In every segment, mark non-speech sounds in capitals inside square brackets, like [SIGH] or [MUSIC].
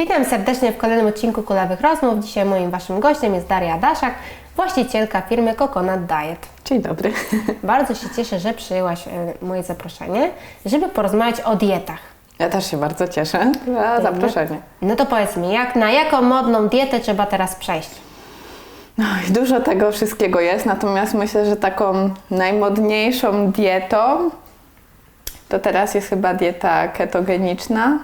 Witam serdecznie w kolejnym odcinku Kulawych Rozmów. Dzisiaj moim Waszym gościem jest Daria Daszak, właścicielka firmy Coconut Diet. Dzień dobry. [LAUGHS] Bardzo się cieszę, że przyjęłaś e, moje zaproszenie, żeby porozmawiać o dietach. Ja też się bardzo cieszę za zaproszenie. No to powiedz mi, jak, na jaką modną dietę trzeba teraz przejść? No i dużo tego wszystkiego jest, natomiast myślę, że taką najmodniejszą dietą to teraz jest chyba dieta ketogeniczna.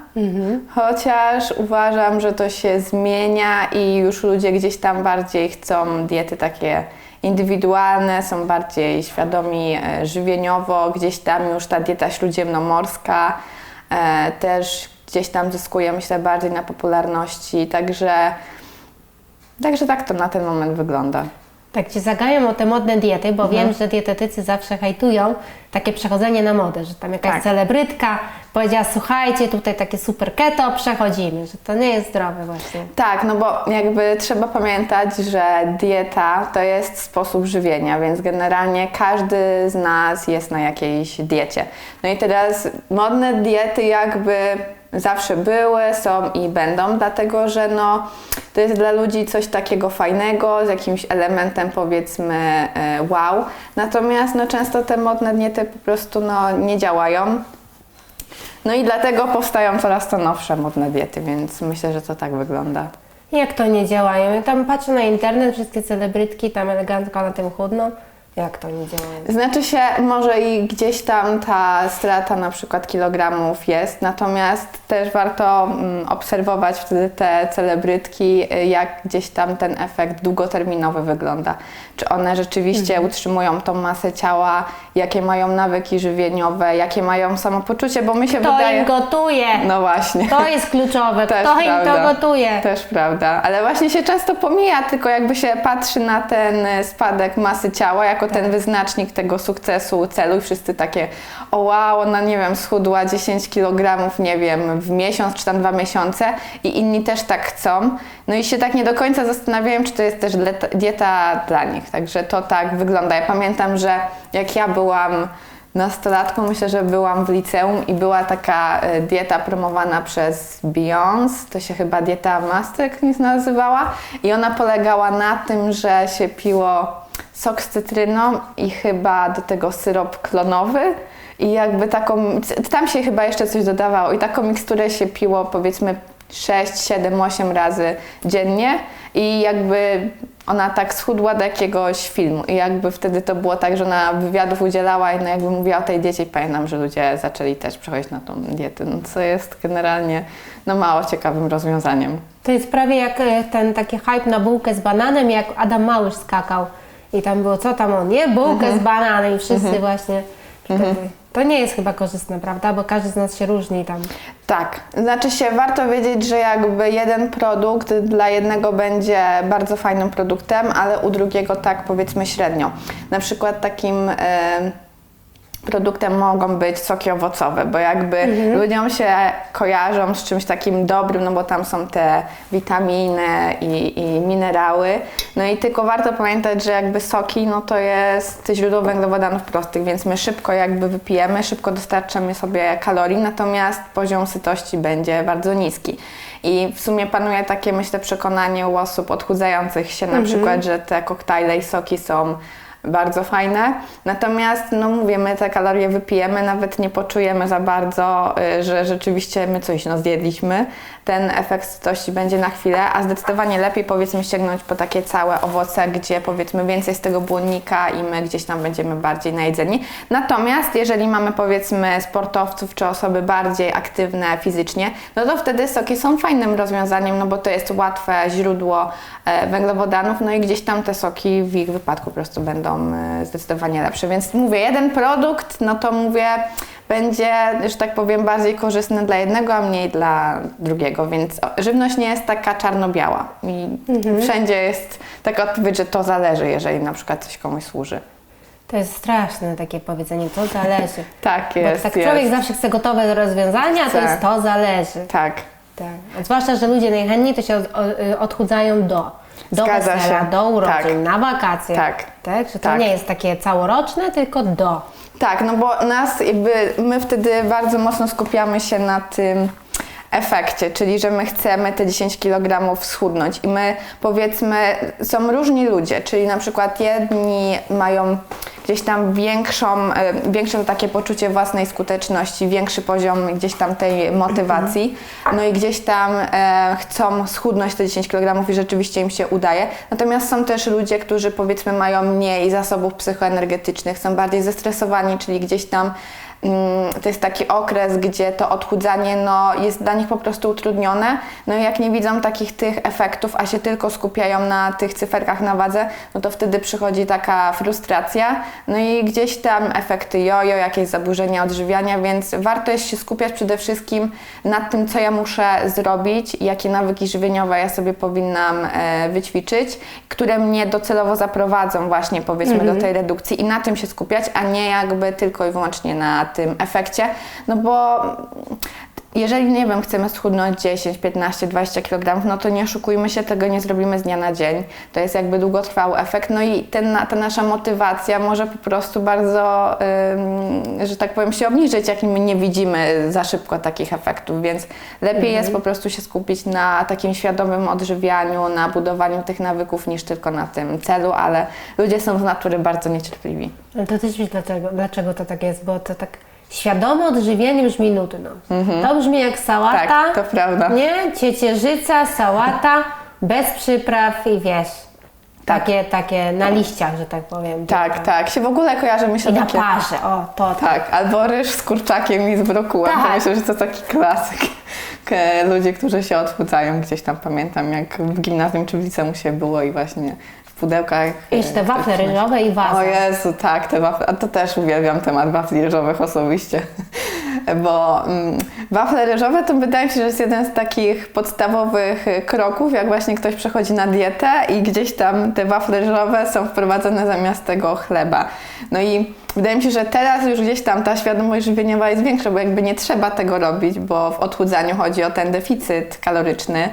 Chociaż uważam, że to się zmienia i już ludzie gdzieś tam bardziej chcą diety takie indywidualne, są bardziej świadomi e, żywieniowo, gdzieś tam już ta dieta śródziemnomorska e, też gdzieś tam zyskuje, myślę, bardziej na popularności, także, także tak to na ten moment wygląda. Tak Ci zagają o te modne diety, bo wiem, że dietetycy zawsze hejtują takie przechodzenie na modę, że tam jakaś Tak. celebrytka powiedziała, słuchajcie, tutaj takie super keto, przechodzimy, że to nie jest zdrowe właśnie. Tak, no bo jakby trzeba pamiętać, że dieta to jest sposób żywienia, więc generalnie każdy z nas jest na jakiejś diecie. No i teraz modne diety jakby zawsze były, są i będą, dlatego że no, to jest dla ludzi coś takiego fajnego, z jakimś elementem powiedzmy e, wow. Natomiast no, często te modne diety po prostu no, nie działają. No i dlatego powstają coraz to nowsze modne diety, więc myślę, że to tak wygląda. Jak to nie działają? Ja tam patrzę na internet, wszystkie celebrytki tam elegancko na tym chudną. Jak to nie działają? Znaczy się, może i gdzieś tam ta strata na przykład kilogramów jest, natomiast też warto mm, obserwować wtedy te celebrytki, y, jak gdzieś tam ten efekt długoterminowy wygląda. Czy one rzeczywiście utrzymują tą masę ciała, jakie mają nawyki żywieniowe, jakie mają samopoczucie, bo mi się Kto wydaje... im gotuje? No właśnie. To jest kluczowe. Też Kto im to prawda. gotuje? Też prawda, ale właśnie się często pomija, tylko jakby się patrzy na ten e, spadek masy ciała jako ten wyznacznik tego sukcesu, celu i wszyscy takie o wow, ona nie wiem, schudła 10 kg, nie wiem, w miesiąc czy tam dwa miesiące i inni też tak chcą. No i się tak nie do końca zastanawiają, czy to jest też dieta- dieta dla nich. Także to tak wygląda. Ja pamiętam, że jak ja byłam nastolatką, myślę, że byłam w liceum i była taka e, dieta promowana przez Beyoncé, to się chyba dieta Master nie nazywała i ona polegała na tym, że się piło sok z cytryną i chyba do tego syrop klonowy. I jakby taką, tam się chyba jeszcze coś dodawało. I taką miksturę się piło powiedzmy 6, 7, 8 razy dziennie. I jakby ona tak schudła do jakiegoś filmu. I jakby wtedy to było tak, że ona wywiadów udzielała i no jakby mówiła o tej diecie. I pamiętam, że ludzie zaczęli też przechodzić na tą dietę, no co jest generalnie no mało ciekawym rozwiązaniem. To jest prawie jak e, ten taki hype na bułkę z bananem, jak Adam Małysz skakał. I tam było, co tam on je? Bułkę z bananem i wszyscy właśnie wtedy. To nie jest chyba korzystne, prawda? Bo każdy z nas się różni tam. Tak, znaczy się warto wiedzieć, że jakby jeden produkt dla jednego będzie bardzo fajnym produktem, ale u drugiego tak powiedzmy średnio. Na przykład takim e, produktem mogą być soki owocowe, bo jakby ludziom się kojarzą z czymś takim dobrym, no bo tam są te witaminy i, i minerały. No i tylko warto pamiętać, że jakby soki, no to jest źródło węglowodanów prostych, więc my szybko jakby wypijemy, szybko dostarczamy sobie kalorii, natomiast poziom sytości będzie bardzo niski. I w sumie panuje takie, myślę, przekonanie u osób odchudzających się na przykład, że te koktajle i soki są bardzo fajne. Natomiast, no mówię, my te kalorie wypijemy, nawet nie poczujemy za bardzo, y, że rzeczywiście my coś no, zjedliśmy. Ten efekt sytości będzie na chwilę, a zdecydowanie lepiej powiedzmy sięgnąć po takie całe owoce, gdzie powiedzmy więcej z tego błonnika i my gdzieś tam będziemy bardziej najedzeni. Natomiast jeżeli mamy powiedzmy sportowców czy osoby bardziej aktywne fizycznie, no to wtedy soki są fajnym rozwiązaniem, no bo to jest łatwe źródło e, węglowodanów, no i gdzieś tam te soki w ich wypadku po prostu będą e, zdecydowanie lepsze. Więc mówię, jeden produkt, no to mówię, będzie, że tak powiem, bardziej korzystny dla jednego, a mniej dla drugiego, więc żywność nie jest taka czarno-biała i wszędzie jest taka odpowiedź, że to zależy, jeżeli na przykład coś komuś służy. To jest straszne takie powiedzenie, to zależy. [LAUGHS] Tak Bo jest, tak jest. człowiek zawsze chce gotowe rozwiązania, to Chce. jest to zależy. Tak. Tak. Zwłaszcza, że ludzie najchętniej to się y, odchudzają do. Do Zgadza wesela, się. do urodzin, Tak. na wakacje. Tak. tak? Że to Tak. nie jest takie całoroczne, tylko do. Tak, no bo nas jakby, my wtedy bardzo mocno skupiamy się na tym efekcie, czyli że my chcemy te 10 kg schudnąć i my powiedzmy, są różni ludzie, czyli na przykład jedni mają gdzieś tam większą, e, większe takie poczucie własnej skuteczności, większy poziom gdzieś tam tej motywacji, no i gdzieś tam e, chcą schudnąć te 10 kg i rzeczywiście im się udaje. Natomiast są też ludzie, którzy powiedzmy mają mniej zasobów psychoenergetycznych, są bardziej zestresowani, czyli gdzieś tam to jest taki okres, gdzie to odchudzanie no, jest dla nich po prostu utrudnione. No i jak nie widzą takich tych efektów, a się tylko skupiają na tych cyferkach na wadze, no to wtedy przychodzi taka frustracja. No i gdzieś tam efekty jojo, jakieś zaburzenia odżywiania, więc warto jest się skupiać przede wszystkim nad tym, co ja muszę zrobić, jakie nawyki żywieniowe ja sobie powinnam e, wyćwiczyć, które mnie docelowo zaprowadzą właśnie powiedzmy do tej redukcji i na tym się skupiać, a nie jakby tylko i wyłącznie na tym efekcie, no bo jeżeli, nie wiem, chcemy schudnąć 10, 15, 20 kg, no to nie oszukujmy się, tego nie zrobimy z dnia na dzień. To jest jakby długotrwały efekt, no i ten, ta nasza motywacja może po prostu bardzo, ym, że tak powiem, się obniżyć, jak my nie widzimy za szybko takich efektów, więc lepiej jest po prostu się skupić na takim świadomym odżywianiu, na budowaniu tych nawyków, niż tylko na tym celu, ale ludzie są z natury bardzo niecierpliwi. Ale to też wiesz dlaczego, dlaczego to tak jest, bo to tak świadome odżywienie brzmi nudno. To brzmi jak sałata. Mhm. Tak, to prawda. Nie? Ciecierzyca, sałata, bez przypraw i wiesz, takie, takie na liściach, że tak powiem. Tak, tak, się w ogóle kojarzy, myślę, I na takie... parze, o, to tak. Tak, albo ryż z kurczakiem i z brokułem. To Tak. myślę, że to taki klasyk. K- [LAUGHS] Ludzie, którzy się odchudzają gdzieś tam, pamiętam jak w gimnazjum czy w liceum się było i właśnie pudełkach. I Jeszcze te e, wafle ryżowe i waza. O Jezu, tak, te wafle, a to też uwielbiam temat wafli ryżowych osobiście, [LAUGHS] bo mm, wafle ryżowe to wydaje mi się, że jest jeden z takich podstawowych e, kroków, jak właśnie ktoś przechodzi na dietę i gdzieś tam te wafle ryżowe są wprowadzane zamiast tego chleba. No i wydaje mi się, że teraz już gdzieś tam ta świadomość żywieniowa jest większa, bo jakby nie trzeba tego robić, bo w odchudzaniu chodzi o ten deficyt kaloryczny.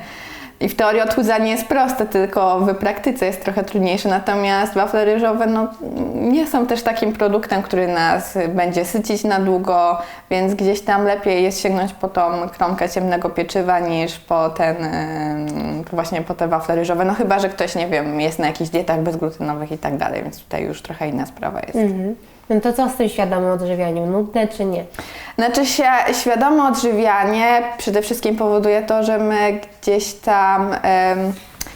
I w teorii odchudzanie jest proste, tylko w praktyce jest trochę trudniejsze. Natomiast wafle ryżowe no, nie są też takim produktem, który nas będzie sycić na długo, więc gdzieś tam lepiej jest sięgnąć po tą kromkę ciemnego pieczywa niż po ten właśnie po te wafle ryżowe. No chyba, że ktoś, nie wiem, jest na jakichś dietach bezglutenowych i tak dalej, więc tutaj już trochę inna sprawa jest. Mhm. No to co z tym świadomym odżywianiem? Nudne czy nie? Znaczy się świadome odżywianie przede wszystkim powoduje to, że my gdzieś tam em,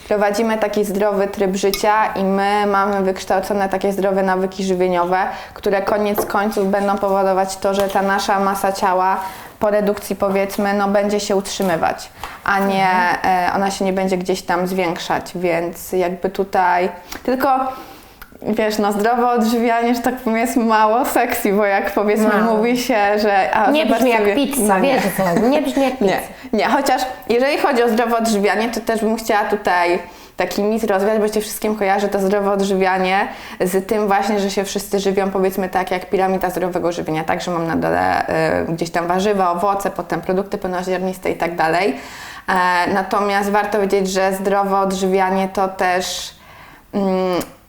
prowadzimy taki zdrowy tryb życia i my mamy wykształcone takie zdrowe nawyki żywieniowe, które koniec końców będą powodować to, że ta nasza masa ciała po redukcji powiedzmy, no będzie się utrzymywać, a nie e, ona się nie będzie gdzieś tam zwiększać, więc jakby tutaj tylko Wiesz, no zdrowe odżywianie, że tak powiem, jest mało sexy, bo jak powiedzmy Mało. mówi się, że... A, Nie brzmi jak sobie- pizza, no nie. wiesz co chodzi. Nie brzmi jak [LAUGHS] pizza. Nie, nie, chociaż jeżeli chodzi o zdrowe odżywianie, to też bym chciała tutaj taki mit rozwiać, bo się wszystkim kojarzy to zdrowe odżywianie z tym właśnie, że się wszyscy żywią powiedzmy tak jak piramida zdrowego żywienia, tak, że mam na dole y, gdzieś tam warzywa, owoce, potem produkty pełnoziarniste i tak dalej. E, natomiast warto wiedzieć, że zdrowe odżywianie to też mm,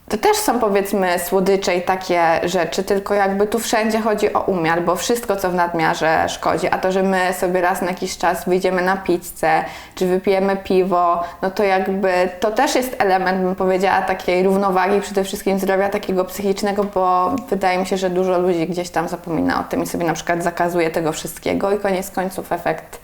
to też są powiedzmy słodycze i takie rzeczy, tylko jakby tu wszędzie chodzi o umiar, bo wszystko co w nadmiarze szkodzi, a to, że my sobie raz na jakiś czas wyjdziemy na pizzę, czy wypijemy piwo, no to jakby to też jest element, bym powiedziała, takiej równowagi, przede wszystkim zdrowia takiego psychicznego, bo wydaje mi się, że dużo ludzi gdzieś tam zapomina o tym i sobie na przykład zakazuje tego wszystkiego i koniec końców efekt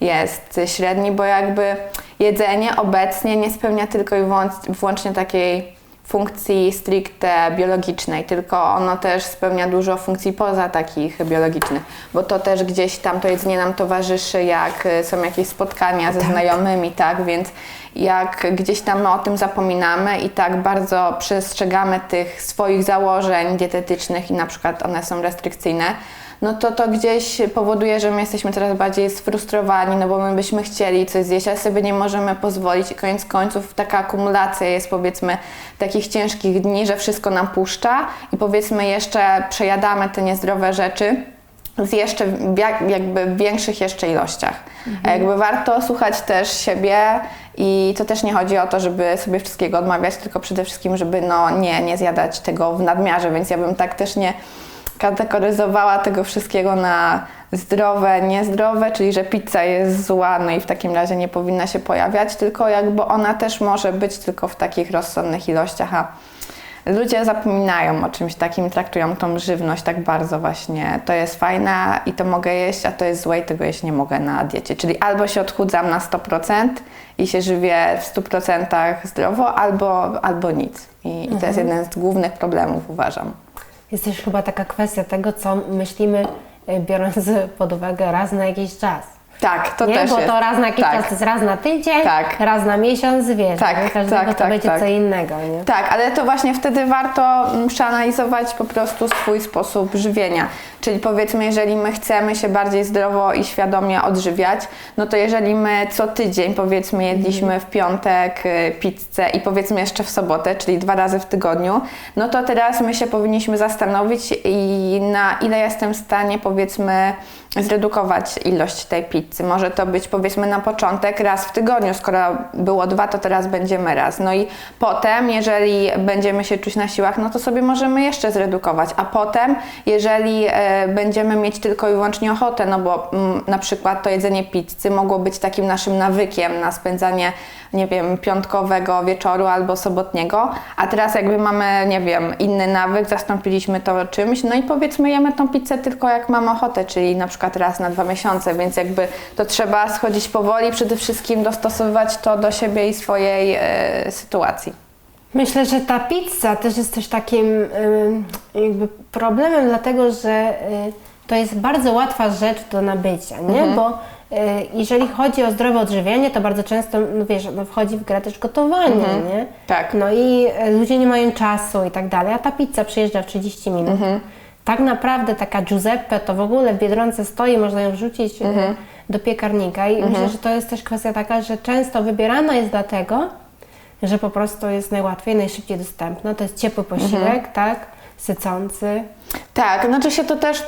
jest średni, bo jakby jedzenie obecnie nie spełnia tylko i wyłąc- wyłącznie takiej funkcji stricte biologicznej, tylko ono też spełnia dużo funkcji poza takich biologicznych, bo to też gdzieś tam to jedzenie nam towarzyszy, jak y, są jakieś spotkania ze znajomymi, tak, więc jak gdzieś tam my o tym zapominamy i tak bardzo przestrzegamy tych swoich założeń dietetycznych i na przykład one są restrykcyjne, no to to gdzieś powoduje, że my jesteśmy coraz bardziej sfrustrowani, no bo my byśmy chcieli coś zjeść, ale sobie nie możemy pozwolić i koniec końców taka akumulacja jest powiedzmy takich ciężkich dni, że wszystko nam puszcza i powiedzmy jeszcze przejadamy te niezdrowe rzeczy z jeszcze jakby w większych jeszcze ilościach. A Jakby warto słuchać też siebie i to też nie chodzi o to, żeby sobie wszystkiego odmawiać, tylko przede wszystkim, żeby no nie, nie zjadać tego w nadmiarze, więc ja bym tak też nie kategoryzowała tego wszystkiego na zdrowe, niezdrowe, czyli że pizza jest zła, no i w takim razie nie powinna się pojawiać, tylko jakby ona też może być tylko w takich rozsądnych ilościach, a ludzie zapominają o czymś takim, traktują tą żywność tak bardzo właśnie, to jest fajne i to mogę jeść, a to jest złe i tego jeść nie mogę na diecie. Czyli albo się odchudzam na 100% i się żywię w 100% zdrowo, albo, albo nic. I, I to jest jeden z głównych problemów, uważam. Jest też chyba taka kwestia tego, co myślimy, y, biorąc pod uwagę raz na jakiś czas. Tak, to nie, też bo jest. to raz na jakiś tak. czas jest raz na tydzień, Tak. raz na miesiąc, wiesz, Tak, każdego tak, to tak, będzie tak. co innego, nie? Tak, ale to właśnie wtedy warto mm, przeanalizować po prostu swój sposób żywienia. Czyli powiedzmy, jeżeli my chcemy się bardziej zdrowo i świadomie odżywiać, no to jeżeli my co tydzień powiedzmy jedliśmy w piątek y, pizzę i powiedzmy jeszcze w sobotę, czyli dwa razy w tygodniu, no to teraz my się powinniśmy zastanowić i na ile jestem w stanie powiedzmy zredukować ilość tej pizzy. Może to być powiedzmy na początek raz w tygodniu, skoro było dwa, to teraz będziemy raz. No i potem, jeżeli będziemy się czuć na siłach, no to sobie możemy jeszcze zredukować. A potem, jeżeli e, będziemy mieć tylko i wyłącznie ochotę, no bo mm, na przykład to jedzenie pizzy mogło być takim naszym nawykiem na spędzanie, nie wiem, piątkowego wieczoru albo sobotniego, a teraz jakby mamy, nie wiem, inny nawyk, zastąpiliśmy to czymś, no i powiedzmy jemy tą pizzę tylko jak mamy ochotę, czyli na przykład raz na dwa miesiące, więc jakby to trzeba schodzić powoli, przede wszystkim dostosowywać to do siebie i swojej e, sytuacji. Myślę, że ta pizza też jest też takim jakby problemem, dlatego że y, to jest bardzo łatwa rzecz do nabycia, nie? Mhm. Bo y, jeżeli chodzi o zdrowe odżywianie, to bardzo często, no wiesz, no wchodzi w grę też gotowanie, nie? Tak. No i y, ludzie nie mają czasu i tak dalej, a ta pizza przyjeżdża w 30 minut. Mhm. Tak naprawdę taka Giuseppe to w ogóle w Biedronce stoi, można ją wrzucić y, Mhm. do piekarnika i myślę, że to jest też kwestia taka, że często wybierana jest dlatego, że po prostu jest najłatwiej, najszybciej dostępna. To jest ciepły posiłek, tak? Sycący. Tak, znaczy się to też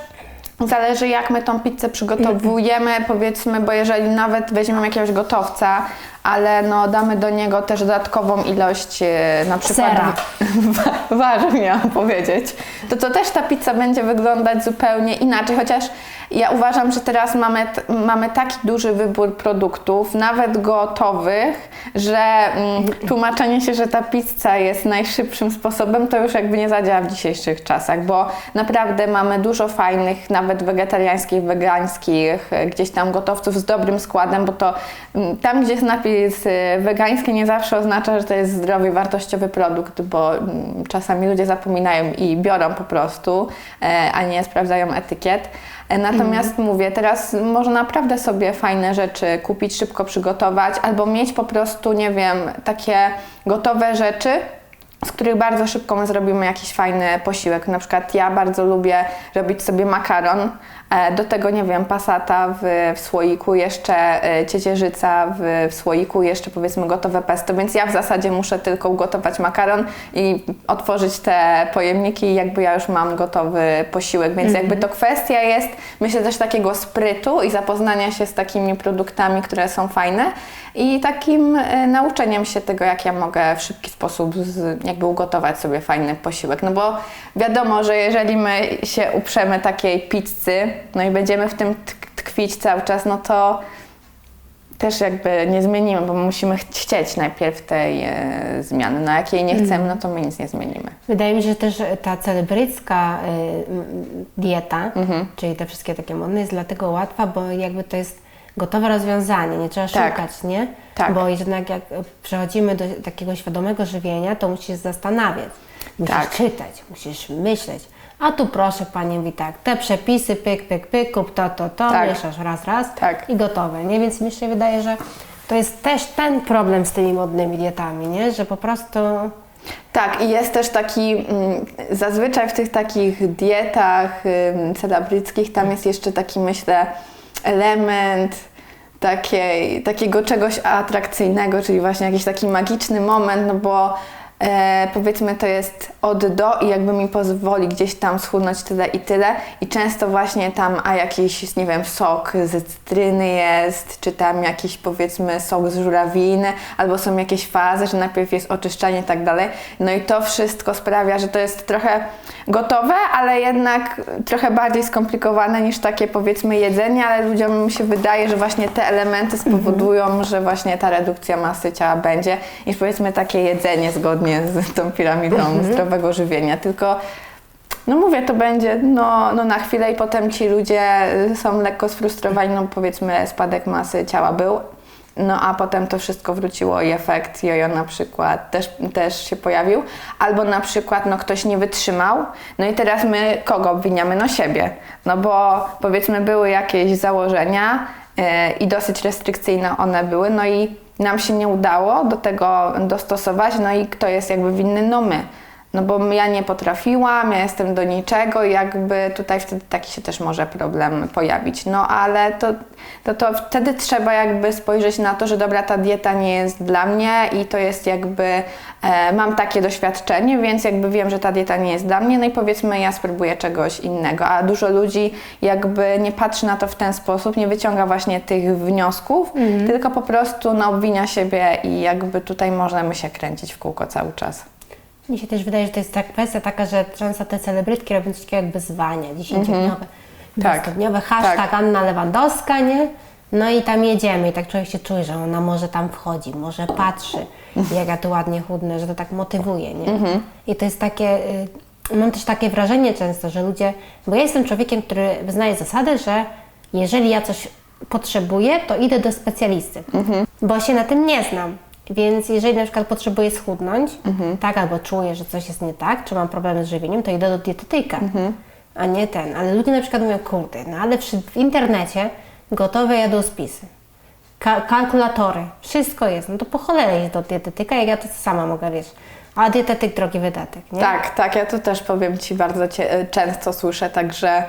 zależy jak my tą pizzę przygotowujemy, powiedzmy, bo jeżeli nawet weźmiemy jakiegoś gotowca, ale no damy do niego też dodatkową ilość e, na przykład Sera. [LAUGHS] wa- warzyw miałam powiedzieć, to to też ta pizza będzie wyglądać zupełnie inaczej, chociaż ja uważam, że teraz mamy, mamy taki duży wybór produktów, nawet gotowych, że mm, tłumaczenie się, że ta pizza jest najszybszym sposobem, to już jakby nie zadziała w dzisiejszych czasach, bo naprawdę mamy dużo fajnych, nawet wegetariańskich, wegańskich, e, gdzieś tam gotowców z dobrym składem, bo to mm, tam, gdzie jest napis e, wegański, nie zawsze oznacza, że to jest zdrowy, wartościowy produkt, bo mm, czasami ludzie zapominają i biorą po prostu, e, a nie sprawdzają etykiet. Natomiast mówię, teraz można naprawdę sobie fajne rzeczy kupić, szybko przygotować, albo mieć po prostu, nie wiem, takie gotowe rzeczy, z których bardzo szybko my zrobimy jakiś fajny posiłek. Na przykład ja bardzo lubię robić sobie makaron, e, do tego, nie wiem, pasata w, w słoiku, jeszcze e, ciecierzyca w, w słoiku, jeszcze powiedzmy gotowe pesto, więc ja w zasadzie muszę tylko ugotować makaron i otworzyć te pojemniki i jakby ja już mam gotowy posiłek, więc jakby to kwestia jest, myślę też takiego sprytu i zapoznania się z takimi produktami, które są fajne i takim e, nauczeniem się tego, jak ja mogę w szybki sposób z, jakby ugotować sobie fajny posiłek. No bo wiadomo, że jeżeli my się uprzemy takiej pizzy, no i będziemy w tym tk- tkwić cały czas, no to też jakby nie zmienimy, bo musimy ch- chcieć najpierw tej e, zmiany. No jak jej nie chcemy, no to my nic nie zmienimy. Wydaje mi się, że też ta celebrycka y, dieta, Mhm. czyli te wszystkie takie modne, jest dlatego łatwa, bo jakby to jest gotowe rozwiązanie, nie trzeba Tak. szukać, nie? Tak. Bo jednak jak przechodzimy do takiego świadomego żywienia, to musisz zastanawiać, musisz Tak. czytać, musisz myśleć. A tu proszę Pani mówi tak, te przepisy, pyk, pyk, pyk, kup to, to, to, Tak. mieszasz raz, raz Tak. i gotowe, nie? Więc mi się wydaje, że to jest też ten problem z tymi modnymi dietami, nie? Że po prostu... Tak, i jest też taki, mm, zazwyczaj w tych takich dietach celebryckich, tam jest jeszcze taki, myślę, element takiej, takiego czegoś atrakcyjnego, czyli właśnie jakiś taki magiczny moment, no bo e, powiedzmy to jest od do i jakby mi pozwoli gdzieś tam schudnąć tyle i tyle i często właśnie tam, a jakiś, nie wiem, sok z cytryny jest, czy tam jakiś powiedzmy sok z żurawiny, albo są jakieś fazy, że najpierw jest oczyszczanie i tak dalej. No i to wszystko sprawia, że to jest trochę gotowe, ale jednak trochę bardziej skomplikowane niż takie powiedzmy jedzenie, ale ludziom się wydaje, że właśnie te elementy spowodują, że właśnie ta redukcja masy ciała będzie, niż powiedzmy takie jedzenie zgodnie z tą piramidą zdrowego żywienia. Tylko no mówię, to będzie no, no na chwilę i potem ci ludzie są lekko sfrustrowani, no powiedzmy spadek masy ciała był, no a potem to wszystko wróciło i efekt jojo na przykład też, też się pojawił. Albo na przykład no ktoś nie wytrzymał, no i teraz my kogo obwiniamy? No siebie. No bo powiedzmy były jakieś założenia yy, i dosyć restrykcyjne one były, no i nam się nie udało do tego dostosować, no i kto jest jakby winny? No my. No bo ja nie potrafiłam, ja jestem do niczego i jakby tutaj wtedy taki się też może problem pojawić. No ale to, to, to wtedy trzeba jakby spojrzeć na to, że dobra, ta dieta nie jest dla mnie i to jest jakby, e, mam takie doświadczenie, więc jakby wiem, że ta dieta nie jest dla mnie, no i powiedzmy ja spróbuję czegoś innego. A dużo ludzi jakby nie patrzy na to w ten sposób, nie wyciąga właśnie tych wniosków, tylko po prostu no, obwinia siebie i jakby tutaj możemy się kręcić w kółko cały czas. Mi się też wydaje, że to jest ta kwestia taka, że często te celebrytki robią coś takiego jak wyzwania, dziesięciodniowe, Tak. dwustygodniowe, hashtag Tak. Anna Lewandowska, nie? No i tam jedziemy i tak człowiek się czuje, że ona może tam wchodzi, może patrzy, jak ja tu ładnie chudnę, że to tak motywuje, nie? I to jest takie, y, mam też takie wrażenie często, że ludzie, bo ja jestem człowiekiem, który wyznaje zasadę, że jeżeli ja coś potrzebuję, to idę do specjalisty, bo się na tym nie znam. Więc jeżeli na przykład potrzebuję schudnąć, tak, albo czuję, że coś jest nie tak, czy mam problemy z żywieniem, to idę do dietetyka, a nie ten. Ale ludzie na przykład mówią, kurde, no ale przy, w internecie gotowe jadłospisy, ka- kalkulatory, wszystko jest, no to po cholerę iść do dietetyka, jak ja to sama mogę, wiesz. A dietetyk drogi wydatek, nie? Tak, tak, ja to też powiem Ci bardzo cie, często słyszę, także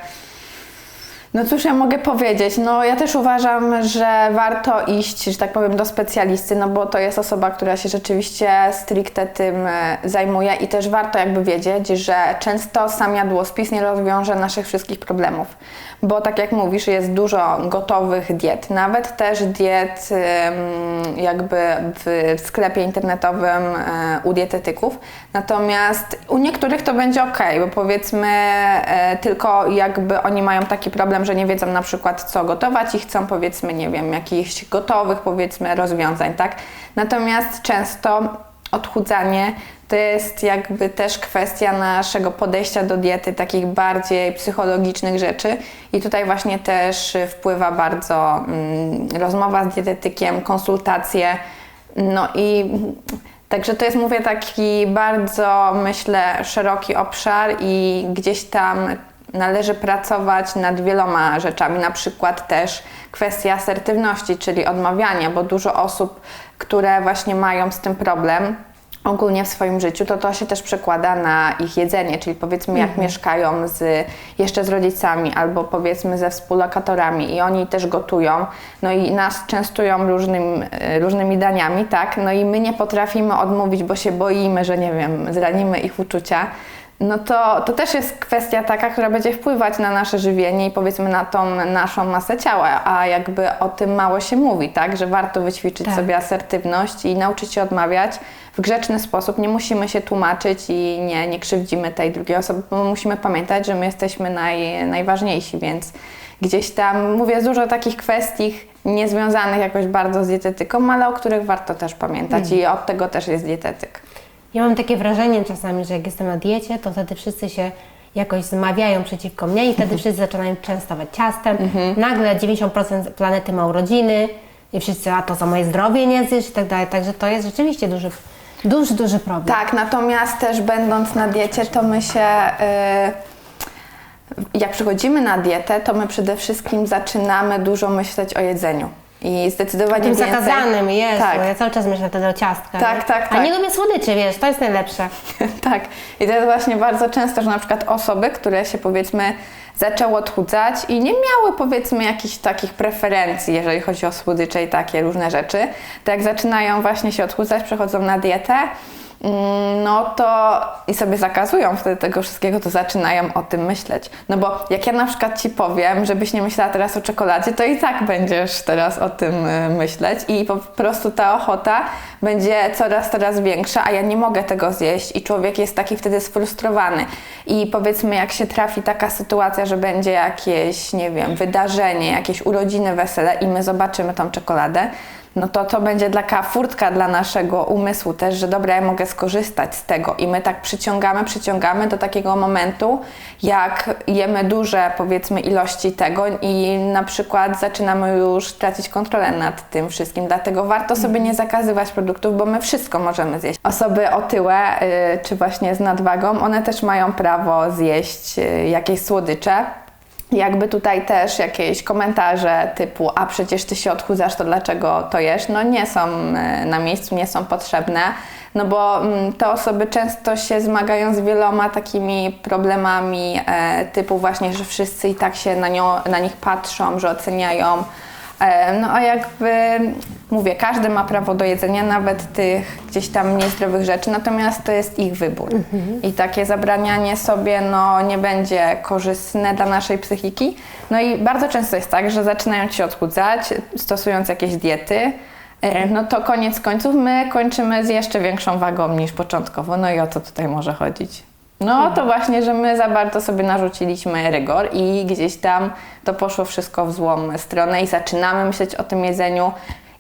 no cóż ja mogę powiedzieć, no ja też uważam, że warto iść, że tak powiem, do specjalisty, no bo to jest osoba, która się rzeczywiście stricte tym e, zajmuje i też warto jakby wiedzieć, że często sam jadłospis nie rozwiąże naszych wszystkich problemów, bo tak jak mówisz, jest dużo gotowych diet, nawet też diet jakby w w sklepie internetowym e, u dietetyków, natomiast u niektórych to będzie ok, bo powiedzmy e, tylko jakby oni mają taki problem, że nie wiedzą na przykład co gotować i chcą powiedzmy, nie wiem, jakichś gotowych powiedzmy rozwiązań, tak? Natomiast często odchudzanie to jest jakby też kwestia naszego podejścia do diety, takich bardziej psychologicznych rzeczy i tutaj właśnie też wpływa bardzo mm, rozmowa z dietetykiem, konsultacje, no i Także to jest, mówię, taki bardzo, myślę, szeroki obszar i gdzieś tam należy pracować nad wieloma rzeczami, na przykład też kwestia asertywności, czyli odmawiania, bo dużo osób, które właśnie mają z tym problem, ogólnie w swoim życiu, to to się też przekłada na ich jedzenie, czyli powiedzmy jak mieszkają z, jeszcze z rodzicami albo powiedzmy ze współlokatorami i oni też gotują, no i nas częstują różnym, e, różnymi daniami, tak, no i my nie potrafimy odmówić, bo się boimy, że nie wiem, zranimy ich uczucia, no to, to też jest kwestia taka, która będzie wpływać na nasze żywienie i powiedzmy na tą naszą masę ciała, a jakby o tym mało się mówi, tak? Że warto wyćwiczyć Tak. sobie asertywność i nauczyć się odmawiać w grzeczny sposób. Nie musimy się tłumaczyć i nie, nie krzywdzimy tej drugiej osoby, bo musimy pamiętać, że my jesteśmy naj, najważniejsi, więc gdzieś tam mówię dużo takich kwestii niezwiązanych jakoś bardzo z dietetyką, ale o których warto też pamiętać i od tego też jest dietetyk. Ja mam takie wrażenie czasami, że jak jestem na diecie, to wtedy wszyscy się jakoś zmawiają przeciwko mnie i wtedy wszyscy zaczynają częstować ciastem. Nagle 90% planety ma urodziny i wszyscy, a to za moje zdrowie nie zjesz i tak dalej. Także to jest rzeczywiście duży, duży, duży problem. Tak, natomiast też będąc na diecie, to my się. y, jak przychodzimy na dietę, to my przede wszystkim zaczynamy dużo myśleć o jedzeniu. I zdecydowanie Tym więcej. zakazanym jest, Tak. bo ja cały czas myślę wtedy o ciastkach. Tak, nie? tak, A tak. nie lubię słodyczy, wiesz, to jest najlepsze. [LAUGHS] tak. I to jest właśnie bardzo często, że na przykład osoby, które się powiedzmy zaczęły odchudzać i nie miały powiedzmy jakichś takich preferencji, jeżeli chodzi o słodycze i takie różne rzeczy, to jak zaczynają właśnie się odchudzać, przechodzą na dietę, no to i sobie zakazują wtedy tego wszystkiego, to zaczynają o tym myśleć. No bo jak ja na przykład Ci powiem, żebyś nie myślała teraz o czekoladzie, to i tak będziesz teraz o tym y, myśleć i po prostu ta ochota będzie coraz, coraz większa, a ja nie mogę tego zjeść i człowiek jest taki wtedy sfrustrowany. I powiedzmy, jak się trafi taka sytuacja, że będzie jakieś, nie wiem, wydarzenie, jakieś urodziny, wesele i my zobaczymy tą czekoladę, no to to będzie taka furtka dla naszego umysłu też, że dobra, ja mogę skorzystać z tego. I my tak przyciągamy, przyciągamy do takiego momentu, jak jemy duże powiedzmy ilości tego i na przykład zaczynamy już tracić kontrolę nad tym wszystkim, dlatego warto sobie nie zakazywać produktów, bo my wszystko możemy zjeść. Osoby otyłe y, czy właśnie z nadwagą, one też mają prawo zjeść y, jakieś słodycze, jakby tutaj też jakieś komentarze typu, a przecież ty się odchudzasz, to dlaczego to jesz? No nie są e, na miejscu, nie są potrzebne, no bo mm, te osoby często się zmagają z wieloma takimi problemami e, typu właśnie, że wszyscy i tak się na, nią, na nich patrzą, że oceniają. E, No a jakby mówię, każdy ma prawo do jedzenia, nawet tych gdzieś tam niezdrowych rzeczy, natomiast to jest ich wybór. I takie zabranianie sobie no, nie będzie korzystne dla naszej psychiki. No i bardzo często jest tak, że zaczynają się odchudzać, stosując jakieś diety. E, No to koniec końców my kończymy z jeszcze większą wagą niż początkowo. No i o co tutaj może chodzić? No to właśnie, że my za bardzo sobie narzuciliśmy rygor i gdzieś tam to poszło wszystko w złą stronę i zaczynamy myśleć o tym jedzeniu.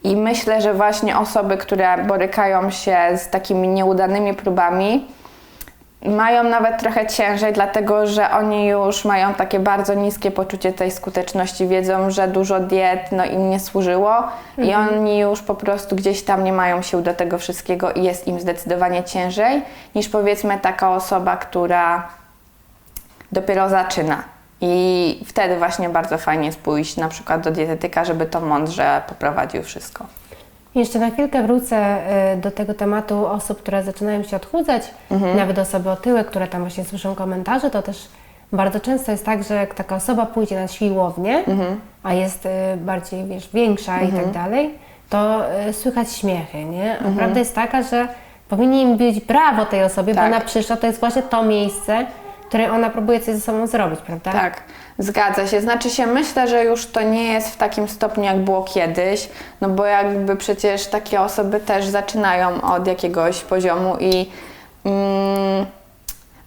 I myślę, że właśnie osoby, które borykają się z takimi nieudanymi próbami, mają nawet trochę ciężej, dlatego że oni już mają takie bardzo niskie poczucie tej skuteczności, wiedzą, że dużo diet no, im nie służyło i oni już po prostu gdzieś tam nie mają sił do tego wszystkiego i jest im zdecydowanie ciężej niż powiedzmy taka osoba, która dopiero zaczyna. I wtedy właśnie bardzo fajnie jest pójść na przykład do dietetyka, żeby to mądrze poprowadził wszystko. Jeszcze na chwilkę wrócę y, do tego tematu osób, które zaczynają się odchudzać, nawet osoby otyłe, które tam właśnie słyszą komentarze, to też bardzo często jest tak, że jak taka osoba pójdzie na siłownię, a jest y, bardziej, wiesz, większa i tak dalej, to y, słychać śmiechy, nie? A prawda jest taka, że powinni im być brawo tej osobie, Tak. bo ona przyszła, to jest właśnie to miejsce, w którym ona próbuje coś ze sobą zrobić, prawda? Tak, zgadza się. Znaczy się, myślę, że już to nie jest w takim stopniu, jak było kiedyś, no bo jakby przecież takie osoby też zaczynają od jakiegoś poziomu i mm,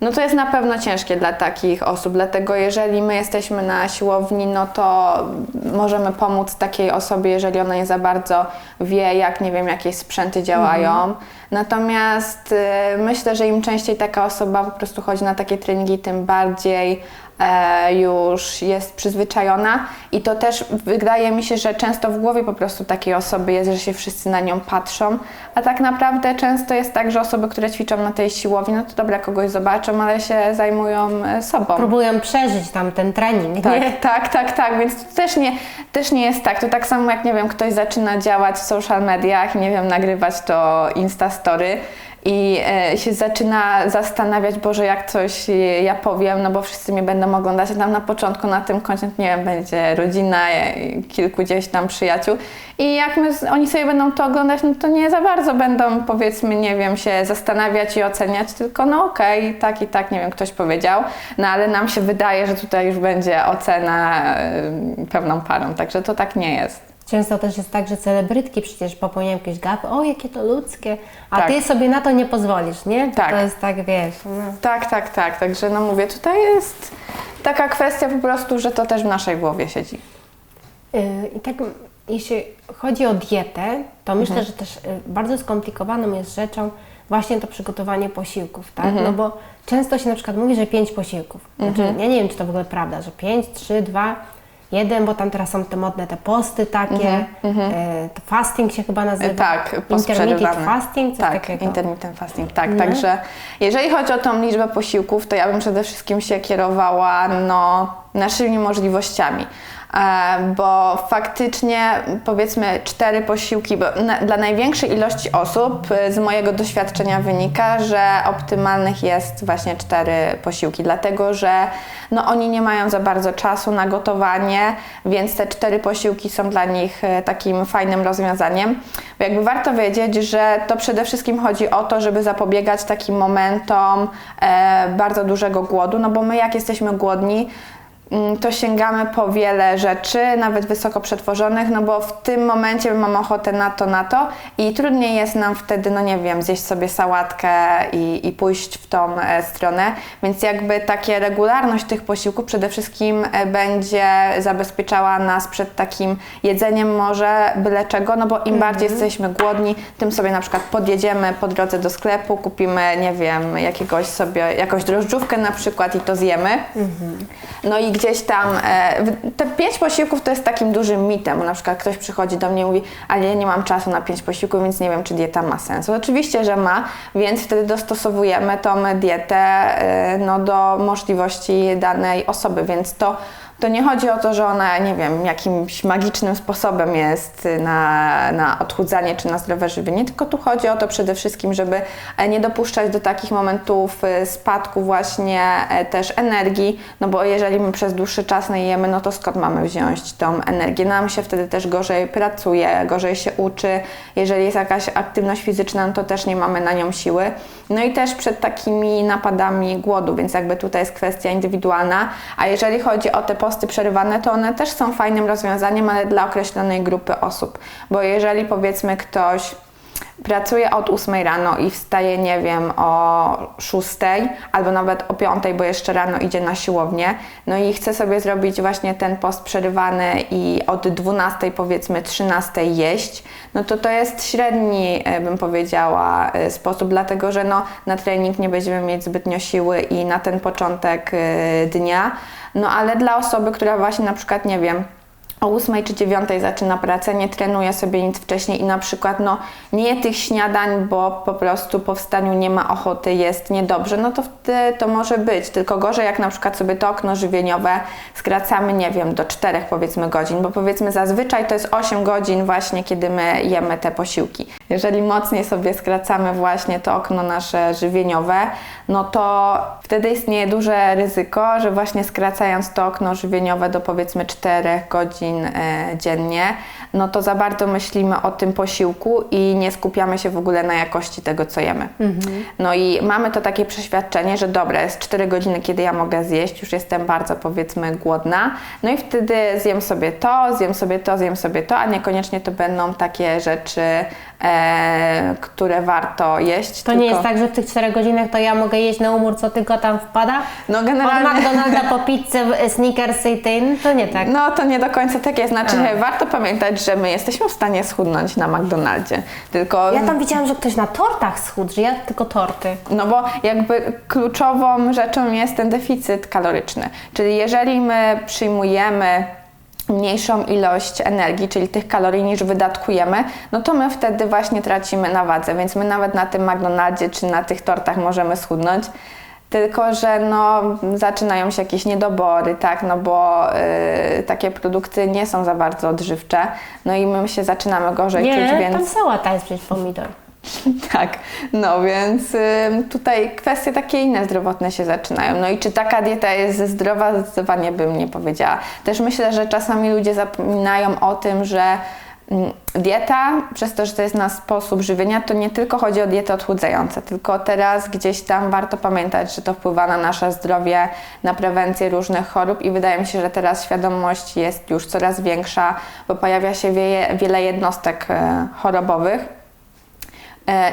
no to jest na pewno ciężkie dla takich osób, dlatego jeżeli my jesteśmy na siłowni, no to możemy pomóc takiej osobie, jeżeli ona nie za bardzo wie, jak, nie wiem, jakieś sprzęty działają. Natomiast y, myślę, że im częściej taka osoba po prostu chodzi na takie treningi, tym bardziej już jest przyzwyczajona i to też wydaje mi się, że często w głowie po prostu takiej osoby jest, że się wszyscy na nią patrzą, a tak naprawdę często jest tak, że osoby, które ćwiczą na tej siłowni, no to dobra, kogoś zobaczą, ale się zajmują e, sobą. Próbują przeżyć tam ten trening, nie? Tak, tak, tak, tak, więc to też nie, też nie jest tak. To tak samo jak, nie wiem, ktoś zaczyna działać w social mediach, nie wiem, nagrywać to Instastory i e, się zaczyna zastanawiać, Boże, jak coś ja powiem, no bo wszyscy mnie będą oglądać, a tam na początku na tym content, nie wiem, będzie rodzina, e, kilku gdzieś tam przyjaciół i jak my, oni sobie będą to oglądać, no to nie za bardzo będą, powiedzmy, nie wiem, się zastanawiać i oceniać, tylko no okej, tak i tak, nie wiem, ktoś powiedział, no ale nam się wydaje, że tutaj już będzie ocena e, pewną parą, także to tak nie jest. Często też jest tak, że celebrytki przecież popełniają jakieś gapy, o jakie to ludzkie, a Tak. ty sobie na to nie pozwolisz, nie? Tak. To jest tak, wiesz, no. Tak, tak, tak, także no mówię, tutaj jest taka kwestia po prostu, że to też w naszej głowie siedzi. Yy, I tak, jeśli chodzi o dietę, to myślę, że też y, bardzo skomplikowaną jest rzeczą właśnie to przygotowanie posiłków, tak? No bo często się na przykład mówi, że pięć posiłków. Znaczy, ja nie wiem, czy to w ogóle prawda, że pięć, trzy, dwa, jeden, bo tam teraz są te modne te posty takie, y, to fasting się chyba nazywa. Tak, Intermittent fasting, coś tak, takiego. intermittent fasting, tak. Także jeżeli chodzi o tą liczbę posiłków, to ja bym przede wszystkim się kierowała no, naszymi możliwościami. E, bo faktycznie powiedzmy cztery posiłki, bo na, dla największej ilości osób e, z mojego doświadczenia wynika, że optymalnych jest właśnie cztery posiłki, dlatego że no, oni nie mają za bardzo czasu na gotowanie, więc te cztery posiłki są dla nich e, takim fajnym rozwiązaniem. Bo jakby warto wiedzieć, że to przede wszystkim chodzi o to, żeby zapobiegać takim momentom e, bardzo dużego głodu, no bo my jak jesteśmy głodni, to sięgamy po wiele rzeczy, nawet wysoko przetworzonych, no bo w tym momencie mam ochotę na to, na to i trudniej jest nam wtedy, no nie wiem, zjeść sobie sałatkę i, i pójść w tą e, stronę, więc jakby takie regularność tych posiłków przede wszystkim e, będzie zabezpieczała nas przed takim jedzeniem może byle czego, no bo im bardziej jesteśmy głodni, tym sobie na przykład podjedziemy po drodze do sklepu, kupimy, nie wiem, jakiegoś sobie, jakąś drożdżówkę na przykład i to zjemy. No i gdzieś tam e, te pięć posiłków to jest takim dużym mitem, bo na przykład ktoś przychodzi do mnie i mówi, ale ja nie mam czasu na pięć posiłków, więc nie wiem, czy dieta ma sens. Oczywiście, że ma, więc wtedy dostosowujemy tą dietę e, no, do możliwości danej osoby, więc to to nie chodzi o to, że ona, nie wiem, jakimś magicznym sposobem jest na, na odchudzanie czy na zdrowe żywienie, tylko tu chodzi o to przede wszystkim, żeby e, nie dopuszczać do takich momentów e, spadku właśnie e, też energii, no bo jeżeli my przez dłuższy czas nie jemy, no to skąd mamy wziąć tą energię? Nam się wtedy też gorzej pracuje, gorzej się uczy. Jeżeli jest jakaś aktywność fizyczna, no to też nie mamy na nią siły. No i też przed takimi napadami głodu, więc jakby tutaj jest kwestia indywidualna. A jeżeli chodzi o te posty przerywane, to one też są fajnym rozwiązaniem, ale dla określonej grupy osób. Bo jeżeli powiedzmy ktoś pracuje od 8 rano i wstaje, nie wiem, o 6 albo nawet o 5, bo jeszcze rano idzie na siłownię, no i chce sobie zrobić właśnie ten post przerywany i od 12 powiedzmy 13 jeść, no to to jest średni, e, bym powiedziała, e, sposób, dlatego że no, na trening nie będziemy mieć zbytnio siły i na ten początek e, dnia, no ale dla osoby, która właśnie na przykład, nie wiem, o 8 czy 9 zaczyna pracę, nie trenuje sobie nic wcześniej i na przykład no, nie je tych śniadań, bo po prostu po wstaniu nie ma ochoty, jest niedobrze, no to wtedy to może być. Tylko gorzej, jak na przykład sobie to okno żywieniowe skracamy, nie wiem, do 4 powiedzmy godzin, bo powiedzmy zazwyczaj to jest 8 godzin właśnie, kiedy my jemy te posiłki. Jeżeli mocniej sobie skracamy właśnie to okno nasze żywieniowe, no to wtedy istnieje duże ryzyko, że właśnie skracając to okno żywieniowe do powiedzmy 4 godzin e, dziennie, no to za bardzo myślimy o tym posiłku i nie skupiamy się w ogóle na jakości tego, co jemy. No i mamy to takie przeświadczenie, że dobra, jest 4 godziny, kiedy ja mogę zjeść, już jestem bardzo powiedzmy głodna, no i wtedy zjem sobie to, zjem sobie to, zjem sobie to, a niekoniecznie to będą takie rzeczy, e, które warto jeść. To nie jest tak, że w tych 4 godzinach to ja mogę jeść na umór, co tylko tam wpada? No Od generalnie... McDonalda po [LAUGHS] pizzę, Snickersy i ten, to nie tak. No to nie do końca tak jest. Znaczy, warto pamiętać, że my jesteśmy w stanie schudnąć na McDonaldzie. Tylko. Ja tam widziałam, że ktoś na tortach schudł, że ja tylko torty. No bo jakby kluczową rzeczą jest ten deficyt kaloryczny. Czyli jeżeli my przyjmujemy mniejszą ilość energii, czyli tych kalorii niż wydatkujemy, no to my wtedy właśnie tracimy na wadze, więc my nawet na tym McDonaldzie czy na tych tortach możemy schudnąć. Tylko, że no, zaczynają się jakieś niedobory, tak, no bo y, takie produkty nie są za bardzo odżywcze, no i my się zaczynamy gorzej Nie, czuć, więc... tam sałata jest przecież pomidor. [LAUGHS] Tak, no więc ym, tutaj kwestie takie inne zdrowotne się zaczynają. No i czy taka dieta jest zdrowa? Zdecydowanie bym nie powiedziała. Też myślę, że czasami ludzie zapominają o tym, że dieta, przez to, że to jest na sposób żywienia, to nie tylko chodzi o dietę odchudzającą, tylko teraz gdzieś tam warto pamiętać, że to wpływa na nasze zdrowie, na prewencję różnych chorób i wydaje mi się, że teraz świadomość jest już coraz większa, bo pojawia się wie, wiele jednostek e, chorobowych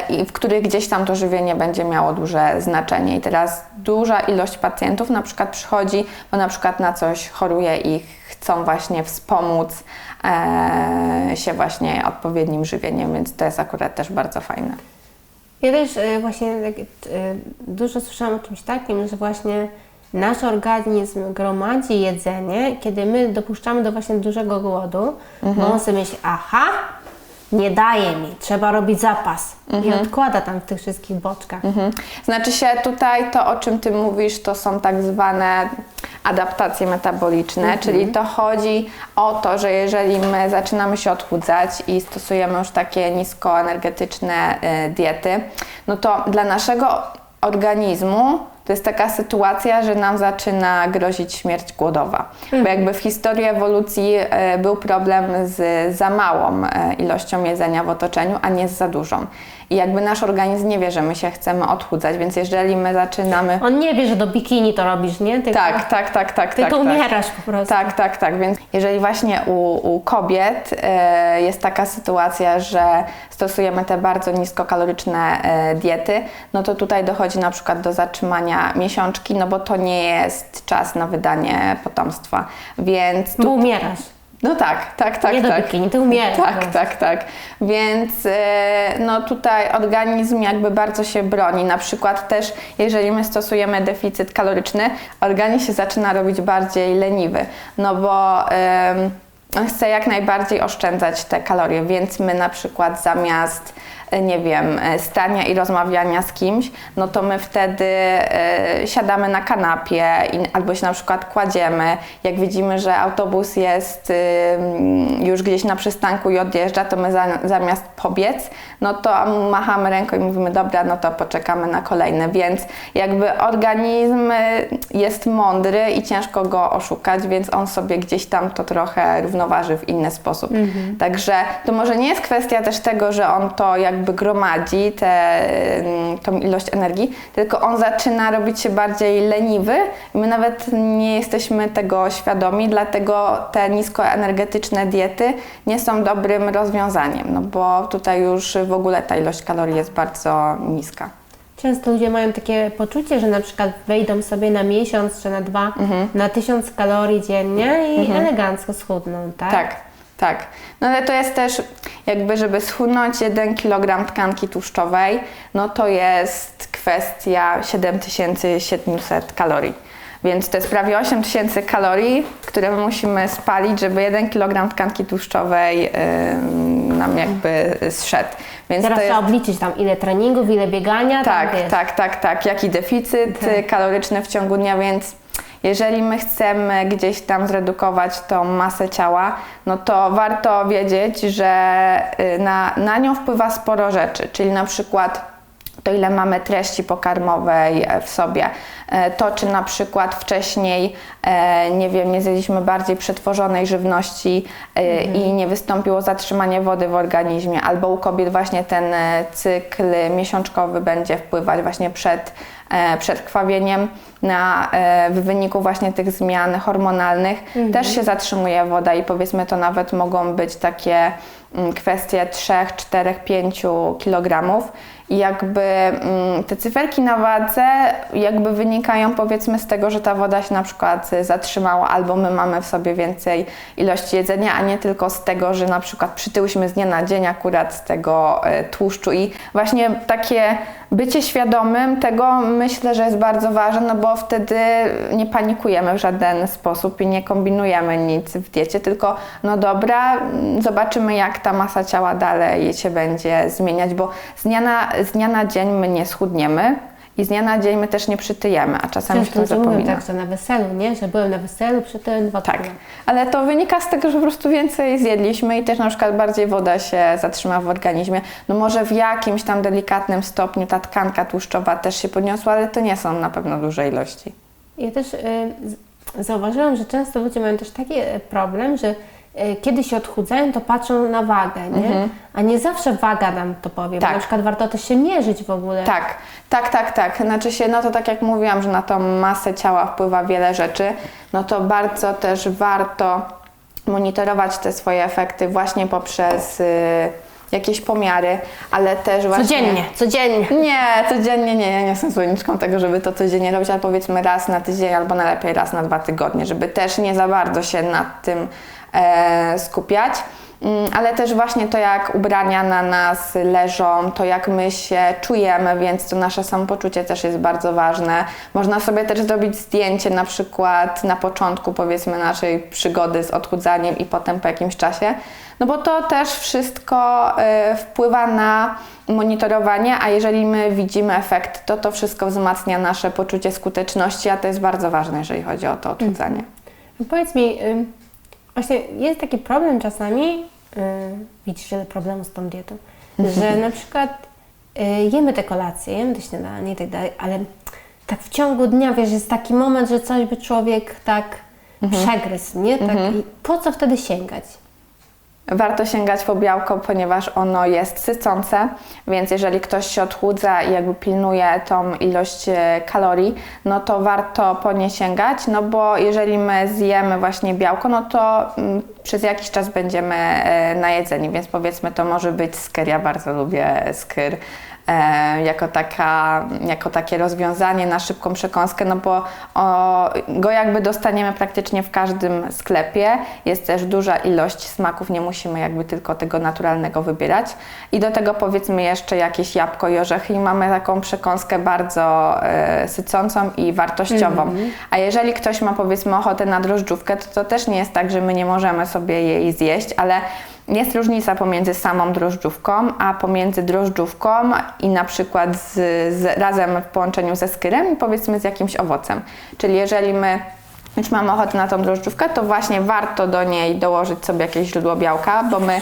i w których gdzieś tam to żywienie będzie miało duże znaczenie. I teraz duża ilość pacjentów na przykład przychodzi, bo na przykład na coś choruje i chcą właśnie wspomóc e, się właśnie odpowiednim żywieniem, więc to jest akurat też bardzo fajne. Ja też e, właśnie e, dużo słyszałam o czymś takim, że właśnie nasz organizm gromadzi jedzenie, kiedy my dopuszczamy do właśnie dużego głodu, bo on sobie myśli, aha, nie daje mi, trzeba robić zapas. I odkłada tam w tych wszystkich boczkach. Mhm. Znaczy się tutaj to, o czym Ty mówisz, to są tak zwane adaptacje metaboliczne, czyli to chodzi o to, że jeżeli my zaczynamy się odchudzać i stosujemy już takie niskoenergetyczne y, diety, no to dla naszego organizmu to jest taka sytuacja, że nam zaczyna grozić śmierć głodowa. Bo jakby w historii ewolucji e, był problem z za małą e, ilością jedzenia w otoczeniu, a nie z za dużą. I jakby nasz organizm nie wie, że my się chcemy odchudzać, więc jeżeli my zaczynamy... On nie wie, że do bikini to robisz, nie? Tylko, Tak, tak, tak, tak. Tylko tak, tak. umierasz po prostu. Tak, tak, tak. Więc jeżeli właśnie u, u kobiet e, jest taka sytuacja, że stosujemy te bardzo niskokaloryczne e, diety, no to tutaj dochodzi na przykład do zatrzymania miesiączki, no bo to nie jest czas na wydanie potomstwa. Więc Bo tu, umierasz. No tak, tak, tak, nie do tak. bikini, ty Tak, tak, tak. Więc e, no tutaj organizm jakby bardzo się broni. Na przykład też, jeżeli my stosujemy deficyt kaloryczny, organizm się zaczyna robić bardziej leniwy, no bo on chce jak najbardziej oszczędzać te kalorie, więc my na przykład zamiast nie wiem, e, stania i rozmawiania z kimś, no to my wtedy e, siadamy na kanapie albo się na przykład kładziemy. Jak widzimy, że autobus jest już gdzieś na przystanku i odjeżdża, to my za, zamiast pobiec, no to machamy ręką i mówimy, dobra, no to poczekamy na kolejne. Więc jakby organizm y, jest mądry i ciężko go oszukać, więc on sobie gdzieś tam to trochę równoważy w inny sposób. Także to może nie jest kwestia też tego, że on to jakby gromadzi, te, ym, tą ilość energii, tylko on zaczyna robić się bardziej leniwy i my nawet nie jesteśmy tego świadomi, dlatego te niskoenergetyczne diety nie są dobrym rozwiązaniem, no bo tutaj już w ogóle ta ilość kalorii jest bardzo niska. Często ludzie mają takie poczucie, że na przykład wejdą sobie na miesiąc czy na dwa Mhm. na tysiąc kalorii dziennie i elegancko schudną, tak? Tak, tak. No ale to jest też jakby, żeby schudnąć 1 kg tkanki tłuszczowej, no to jest kwestia 7700 kalorii. Więc to jest prawie 8000 kalorii, które my musimy spalić, żeby 1 kg tkanki tłuszczowej ym, nam jakby zszedł. Więc Teraz jest... trzeba obliczyć tam ile treningów, ile biegania, Tak, wiesz. tak, tak, tak. Jaki deficyt Tak. kaloryczny w ciągu dnia, więc jeżeli my chcemy gdzieś tam zredukować tą masę ciała, no to warto wiedzieć, że y, na, na nią wpływa sporo rzeczy, czyli na przykład to ile mamy treści pokarmowej e, w sobie, E, to czy na przykład wcześniej, e, nie wiem, nie zjedliśmy bardziej przetworzonej żywności e, i nie wystąpiło zatrzymanie wody w organizmie, albo u kobiet właśnie ten cykl miesiączkowy będzie wpływać właśnie przed, przed krwawieniem na, e, w wyniku właśnie tych zmian hormonalnych. Też się zatrzymuje woda i powiedzmy to nawet mogą być takie mm, kwestie 3, 4, 5 kg jakby mm, te cyferki na wadze jakby wynikają powiedzmy z tego, że ta woda się na przykład zatrzymała albo my mamy w sobie więcej ilości jedzenia, a nie tylko z tego, że na przykład przytyłyśmy z dnia na dzień akurat z tego e, tłuszczu. I właśnie takie bycie świadomym tego myślę, że jest bardzo ważne, no bo wtedy nie panikujemy w żaden sposób i nie kombinujemy nic w diecie, tylko no dobra, zobaczymy jak ta masa ciała dalej się będzie zmieniać, bo z dnia na, z dnia na dzień my nie schudniemy i z dnia na dzień my też nie przytyjemy, a czasami się Często to mówią zapomina. tak, że na weselu, nie? Że byłem na weselu, przytyłem dwa Tak, ale to wynika z tego, że po prostu więcej zjedliśmy i też na przykład bardziej woda się zatrzyma w organizmie. No może w jakimś tam delikatnym stopniu ta tkanka tłuszczowa też się podniosła, ale to nie są na pewno duże ilości. Ja też y, zauważyłam, że często ludzie mają też taki e, problem, że kiedy się odchudzają, to patrzą na wagę, nie? A nie zawsze waga nam to powie, Mhm. Tak. bo na przykład warto też się mierzyć w ogóle. Tak, tak, tak, tak. Znaczy się, no to tak jak mówiłam, że na tą masę ciała wpływa wiele rzeczy, no to bardzo też warto monitorować te swoje efekty właśnie poprzez y, jakieś pomiary, ale też właśnie... Codziennie, codziennie. Nie, codziennie nie, ja nie jestem zwolenniczką tego, żeby to codziennie robić, ale powiedzmy raz na tydzień albo najlepiej raz na dwa tygodnie, żeby też nie za bardzo się nad tym e, skupiać. Mm, Ale też właśnie to, jak ubrania na nas leżą, to jak my się czujemy, więc to nasze samopoczucie też jest bardzo ważne. Można sobie też zrobić zdjęcie na przykład na początku powiedzmy naszej przygody z odchudzaniem i potem po jakimś czasie, no bo to też wszystko y, wpływa na monitorowanie, a jeżeli my widzimy efekt, to to wszystko wzmacnia nasze poczucie skuteczności, a to jest bardzo ważne, jeżeli chodzi o to odchudzanie. No Powiedz mi, ym, właśnie jest taki problem czasami, y, widzisz ile problemu z tą dietą, że na przykład y, jemy te kolacje, jemy te śniadanie i tak dalej, ale tak w ciągu dnia, wiesz, jest taki moment, że coś by człowiek tak przegryzł, nie? Tak, i po co wtedy sięgać? Warto sięgać po białko, ponieważ ono jest sycące, więc jeżeli ktoś się odchudza i jakby pilnuje tą ilość e, kalorii, no to warto po nie sięgać, no bo jeżeli my zjemy właśnie białko, no to mm, przez jakiś czas będziemy e, najedzeni, więc powiedzmy to może być skyr, ja bardzo lubię skyr. E, Jako, taka, jako takie rozwiązanie na szybką przekąskę, no bo o, go jakby dostaniemy praktycznie w każdym sklepie. Jest też duża ilość smaków, nie musimy jakby tylko tego naturalnego wybierać. I do tego powiedzmy jeszcze jakieś jabłko i orzechy i mamy taką przekąskę bardzo e, sycącą i wartościową. A jeżeli ktoś ma powiedzmy ochotę na drożdżówkę, to to też nie jest tak, że my nie możemy sobie jej zjeść, ale jest różnica pomiędzy samą drożdżówką, a pomiędzy drożdżówką i na przykład z, z, razem w połączeniu ze skyrem i powiedzmy z jakimś owocem. Czyli jeżeli my już mamy ochotę na tą drożdżówkę, to właśnie warto do niej dołożyć sobie jakieś źródło białka, bo my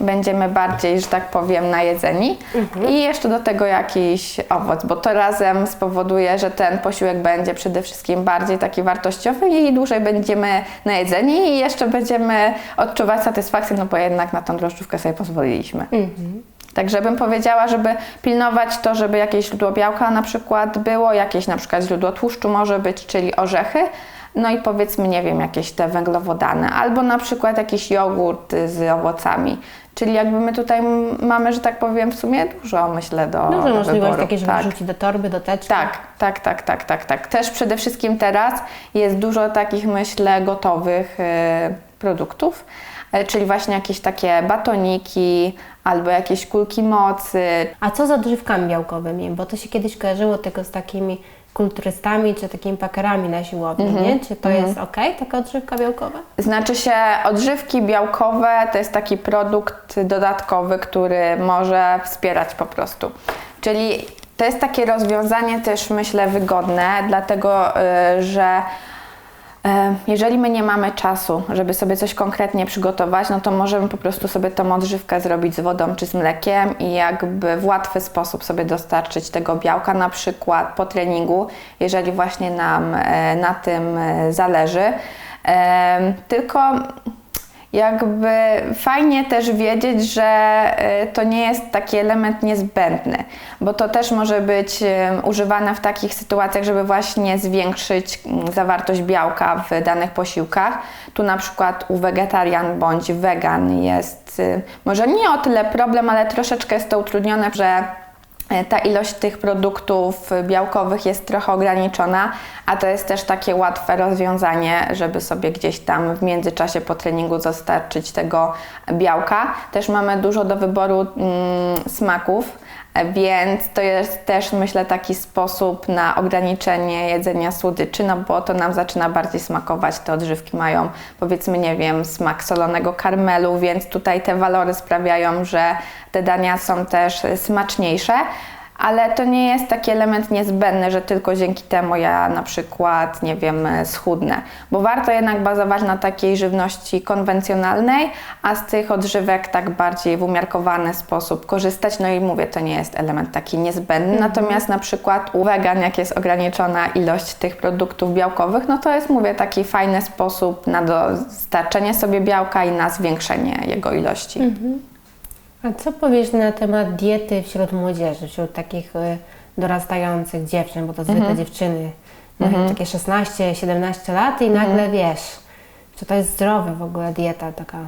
będziemy bardziej, że tak powiem, najedzeni. I jeszcze do tego jakiś owoc, bo to razem spowoduje, że ten posiłek będzie przede wszystkim bardziej taki wartościowy i dłużej będziemy najedzeni i jeszcze będziemy odczuwać satysfakcję, no bo jednak na tą drożdżówkę sobie pozwoliliśmy. Także bym powiedziała, żeby pilnować to, żeby jakieś źródło białka na przykład było, jakieś na przykład źródło tłuszczu może być, czyli orzechy, no i powiedzmy, nie wiem, jakieś te węglowodany, albo na przykład jakiś jogurt z owocami. Czyli jakby my tutaj mamy, że tak powiem, w sumie dużo, myślę, do, Dużo do możliwości takie, żeby tak. wrzucić do torby, do teczki. Tak, tak, tak, tak, tak, tak. Też przede wszystkim teraz jest dużo takich, myślę, gotowych e, produktów, e, czyli właśnie jakieś takie batoniki albo jakieś kulki mocy. A co z odżywkami białkowymi? Bo to się kiedyś kojarzyło tylko z takimi kulturystami czy takimi pakerami na siłowni, nie? Czy to jest ok, taka odżywka białkowa? Znaczy się odżywki białkowe to jest taki produkt dodatkowy, który może wspierać po prostu. Czyli to jest takie rozwiązanie też myślę wygodne, dlatego y, że Jeżeli my nie mamy czasu, żeby sobie coś konkretnie przygotować, no to możemy po prostu sobie tą odżywkę zrobić z wodą czy z mlekiem i jakby w łatwy sposób sobie dostarczyć tego białka, na przykład po treningu, jeżeli właśnie nam e, na tym e, zależy. E, Tylko jakby fajnie też wiedzieć, że y, to nie jest taki element niezbędny, bo to też może być y, używane w takich sytuacjach, żeby właśnie zwiększyć mm, zawartość białka w danych posiłkach. Tu na przykład u wegetarian bądź wegan jest y, może nie o tyle problem, ale troszeczkę jest to utrudnione, że ta ilość tych produktów białkowych jest trochę ograniczona, a to jest też takie łatwe rozwiązanie, żeby sobie gdzieś tam w międzyczasie po treningu dostarczyć tego białka. Też mamy dużo do wyboru mm, smaków, e, więc to jest też myślę taki sposób na ograniczenie jedzenia słodyczy, no bo to nam zaczyna bardziej smakować. Te odżywki mają powiedzmy, nie wiem, smak solonego karmelu, więc tutaj te walory sprawiają, że te dania są też smaczniejsze. Ale to nie jest taki element niezbędny, że tylko dzięki temu ja na przykład, nie wiem, schudnę. Bo warto jednak bazować na takiej żywności konwencjonalnej, a z tych odżywek tak bardziej w umiarkowany sposób korzystać. No i mówię, to nie jest element taki niezbędny. Natomiast na przykład u wegan, jak jest ograniczona ilość tych produktów białkowych, no to jest, mówię, taki fajny sposób na dostarczenie sobie białka i na zwiększenie jego ilości. A co powiesz na temat diety wśród młodzieży, wśród takich y, dorastających dziewczyn, bo to zwykle dziewczyny mają takie 16-17 lat i nagle wiesz, czy to jest zdrowe w ogóle dieta taka.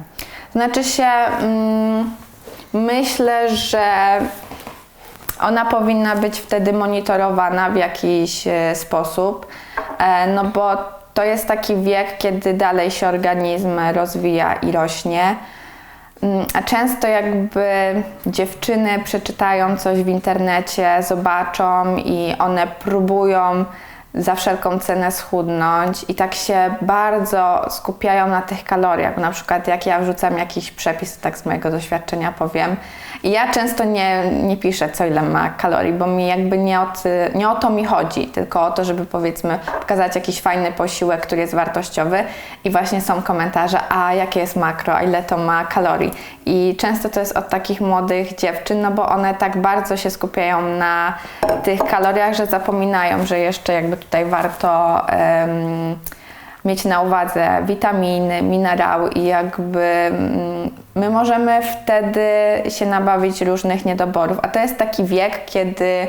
Znaczy się, mm, myślę, że ona powinna być wtedy monitorowana w jakiś e, sposób, e, no bo to jest taki wiek, kiedy dalej się organizm rozwija i rośnie. Mm, A często jakby dziewczyny przeczytają coś w internecie, zobaczą i one próbują za wszelką cenę schudnąć i tak się bardzo skupiają na tych kaloriach. Na przykład jak ja wrzucam jakiś przepis, tak z mojego doświadczenia powiem. Ja często nie, nie piszę, co ile ma kalorii, bo mi jakby nie o, ty, nie o to mi chodzi, tylko o to, żeby powiedzmy pokazać jakiś fajny posiłek, który jest wartościowy i właśnie są komentarze, a jakie jest makro, a ile to ma kalorii. I często to jest od takich młodych dziewczyn, no bo one tak bardzo się skupiają na tych kaloriach, że zapominają, że jeszcze jakby tutaj warto em, mieć na uwadze witaminy, minerały i jakby mm, my możemy wtedy się nabawić różnych niedoborów. A to jest taki wiek, kiedy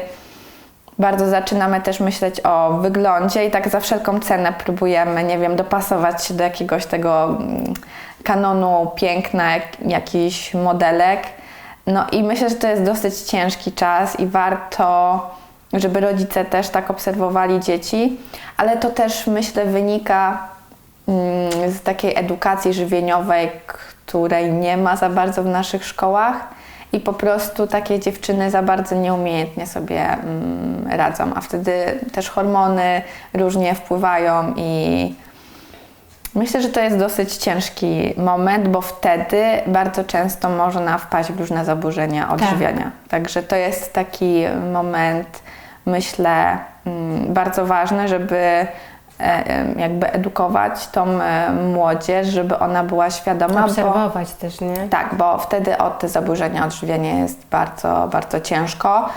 bardzo zaczynamy też myśleć o wyglądzie i tak za wszelką cenę próbujemy, nie wiem, dopasować się do jakiegoś tego mm, kanonu piękna, jak, jakiś modelek. No i myślę, że to jest dosyć ciężki czas i warto, żeby rodzice też tak obserwowali dzieci, ale to też myślę wynika mm, z takiej edukacji żywieniowej, której nie ma za bardzo w naszych szkołach i po prostu takie dziewczyny za bardzo nieumiejętnie sobie mm, radzą, a wtedy też hormony różnie wpływają i myślę, że to jest dosyć ciężki moment, bo wtedy bardzo często można wpaść w różne zaburzenia odżywiania. Także to jest taki moment, myślę, mm, bardzo ważny, żeby e, e, jakby edukować tą e, młodzież, żeby ona była świadoma, bo Obserwować też, nie? tak, bo wtedy od te zaburzenia odżywiania jest bardzo, bardzo ciężko.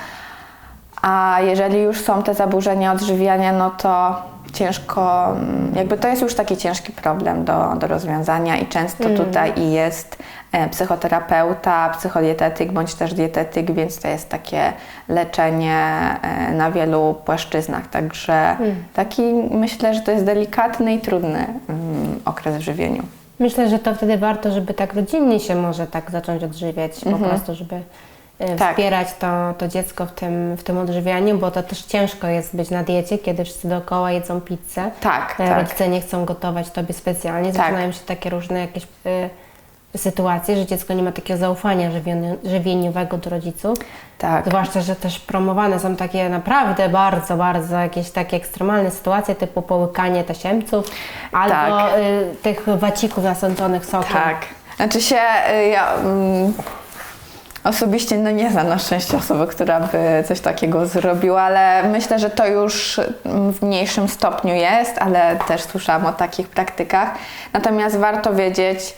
A jeżeli już są te zaburzenia odżywiania, no to ciężko, mm, jakby to jest już taki ciężki problem do, do rozwiązania i często tutaj i jest e, psychoterapeuta, psychodietetyk bądź też dietetyk, więc to jest takie leczenie e, na wielu płaszczyznach. Także taki myślę, że to jest delikatny i trudny mm, okres w żywieniu. Myślę, że to wtedy warto, żeby tak rodzinnie się może tak zacząć odżywiać, po prostu, żeby Mhm. Tak. wspierać to, to dziecko w tym, w tym odżywianiu, bo to też ciężko jest być na diecie, kiedy wszyscy dookoła jedzą pizzę. Tak, E, tak. Rodzice nie chcą gotować tobie specjalnie, Tak. zaczynają się takie różne jakieś e, sytuacje, że dziecko nie ma takiego zaufania żywiony, żywieniowego do rodziców. Tak. Zwłaszcza, że też promowane są takie naprawdę bardzo, bardzo jakieś takie ekstremalne sytuacje, typu połykanie tasiemców albo Tak. y, tych wacików nasączonych sokiem. Tak. Znaczy się, y, ja mm, osobiście no nie znam na szczęście osoby, która by coś takiego zrobiła, ale myślę, że to już w mniejszym stopniu jest, ale też słyszałam o takich praktykach. Natomiast warto wiedzieć,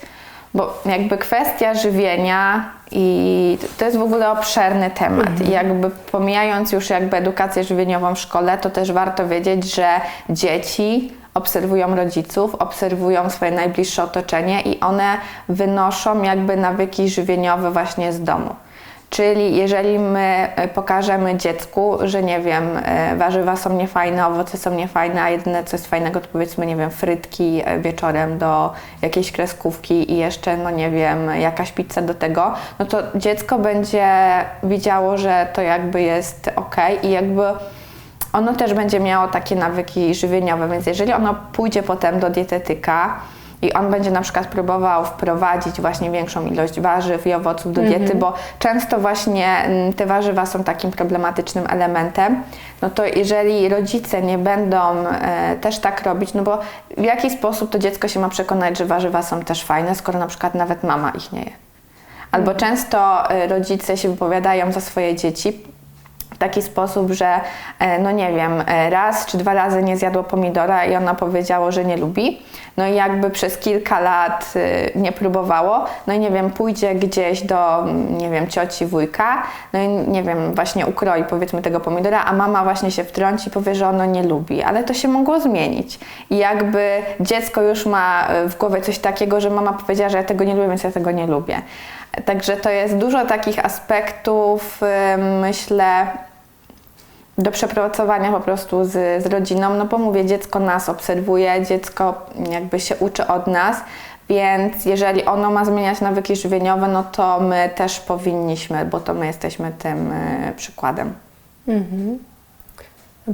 bo jakby kwestia żywienia i to jest w ogóle obszerny temat. I jakby pomijając już jakby edukację żywieniową w szkole, to też warto wiedzieć, że dzieci obserwują rodziców, obserwują swoje najbliższe otoczenie i one wynoszą jakby nawyki żywieniowe właśnie z domu. Czyli jeżeli my e, pokażemy dziecku, że nie wiem, e, warzywa są niefajne, owoce są niefajne, a jedyne co jest fajnego to powiedzmy, nie wiem, frytki e, wieczorem do jakiejś kreskówki i jeszcze, no nie wiem, jakaś pizza do tego, no to dziecko będzie widziało, że to jakby jest ok i jakby ono też będzie miało takie nawyki żywieniowe, więc jeżeli ono pójdzie potem do dietetyka i on będzie na przykład próbował wprowadzić właśnie większą ilość warzyw i owoców do diety, bo często właśnie mm, te warzywa są takim problematycznym elementem, no to jeżeli rodzice nie będą e, też tak robić, no bo w jaki sposób to dziecko się ma przekonać, że warzywa są też fajne, skoro na przykład nawet mama ich nie je. Albo często e, rodzice się wypowiadają za swoje dzieci w taki sposób, że e, no nie wiem, e, raz czy dwa razy nie zjadło pomidora i ona powiedziało, że nie lubi. No i jakby przez kilka lat e, nie próbowało, no i nie wiem, pójdzie gdzieś do, mm, nie wiem, cioci, wujka, no i nie wiem, właśnie ukroi powiedzmy tego pomidora, a mama właśnie się wtrąci i powie, że ono nie lubi, ale to się mogło zmienić. I jakby dziecko już ma e, w głowie coś takiego, że mama powiedziała, że ja tego nie lubię, więc ja tego nie lubię. Także to jest dużo takich aspektów, myślę, do przepracowania po prostu z, z rodziną, no bo mówię, dziecko nas obserwuje, dziecko jakby się uczy od nas, więc jeżeli ono ma zmieniać nawyki żywieniowe, no to my też powinniśmy, bo to my jesteśmy tym y, przykładem.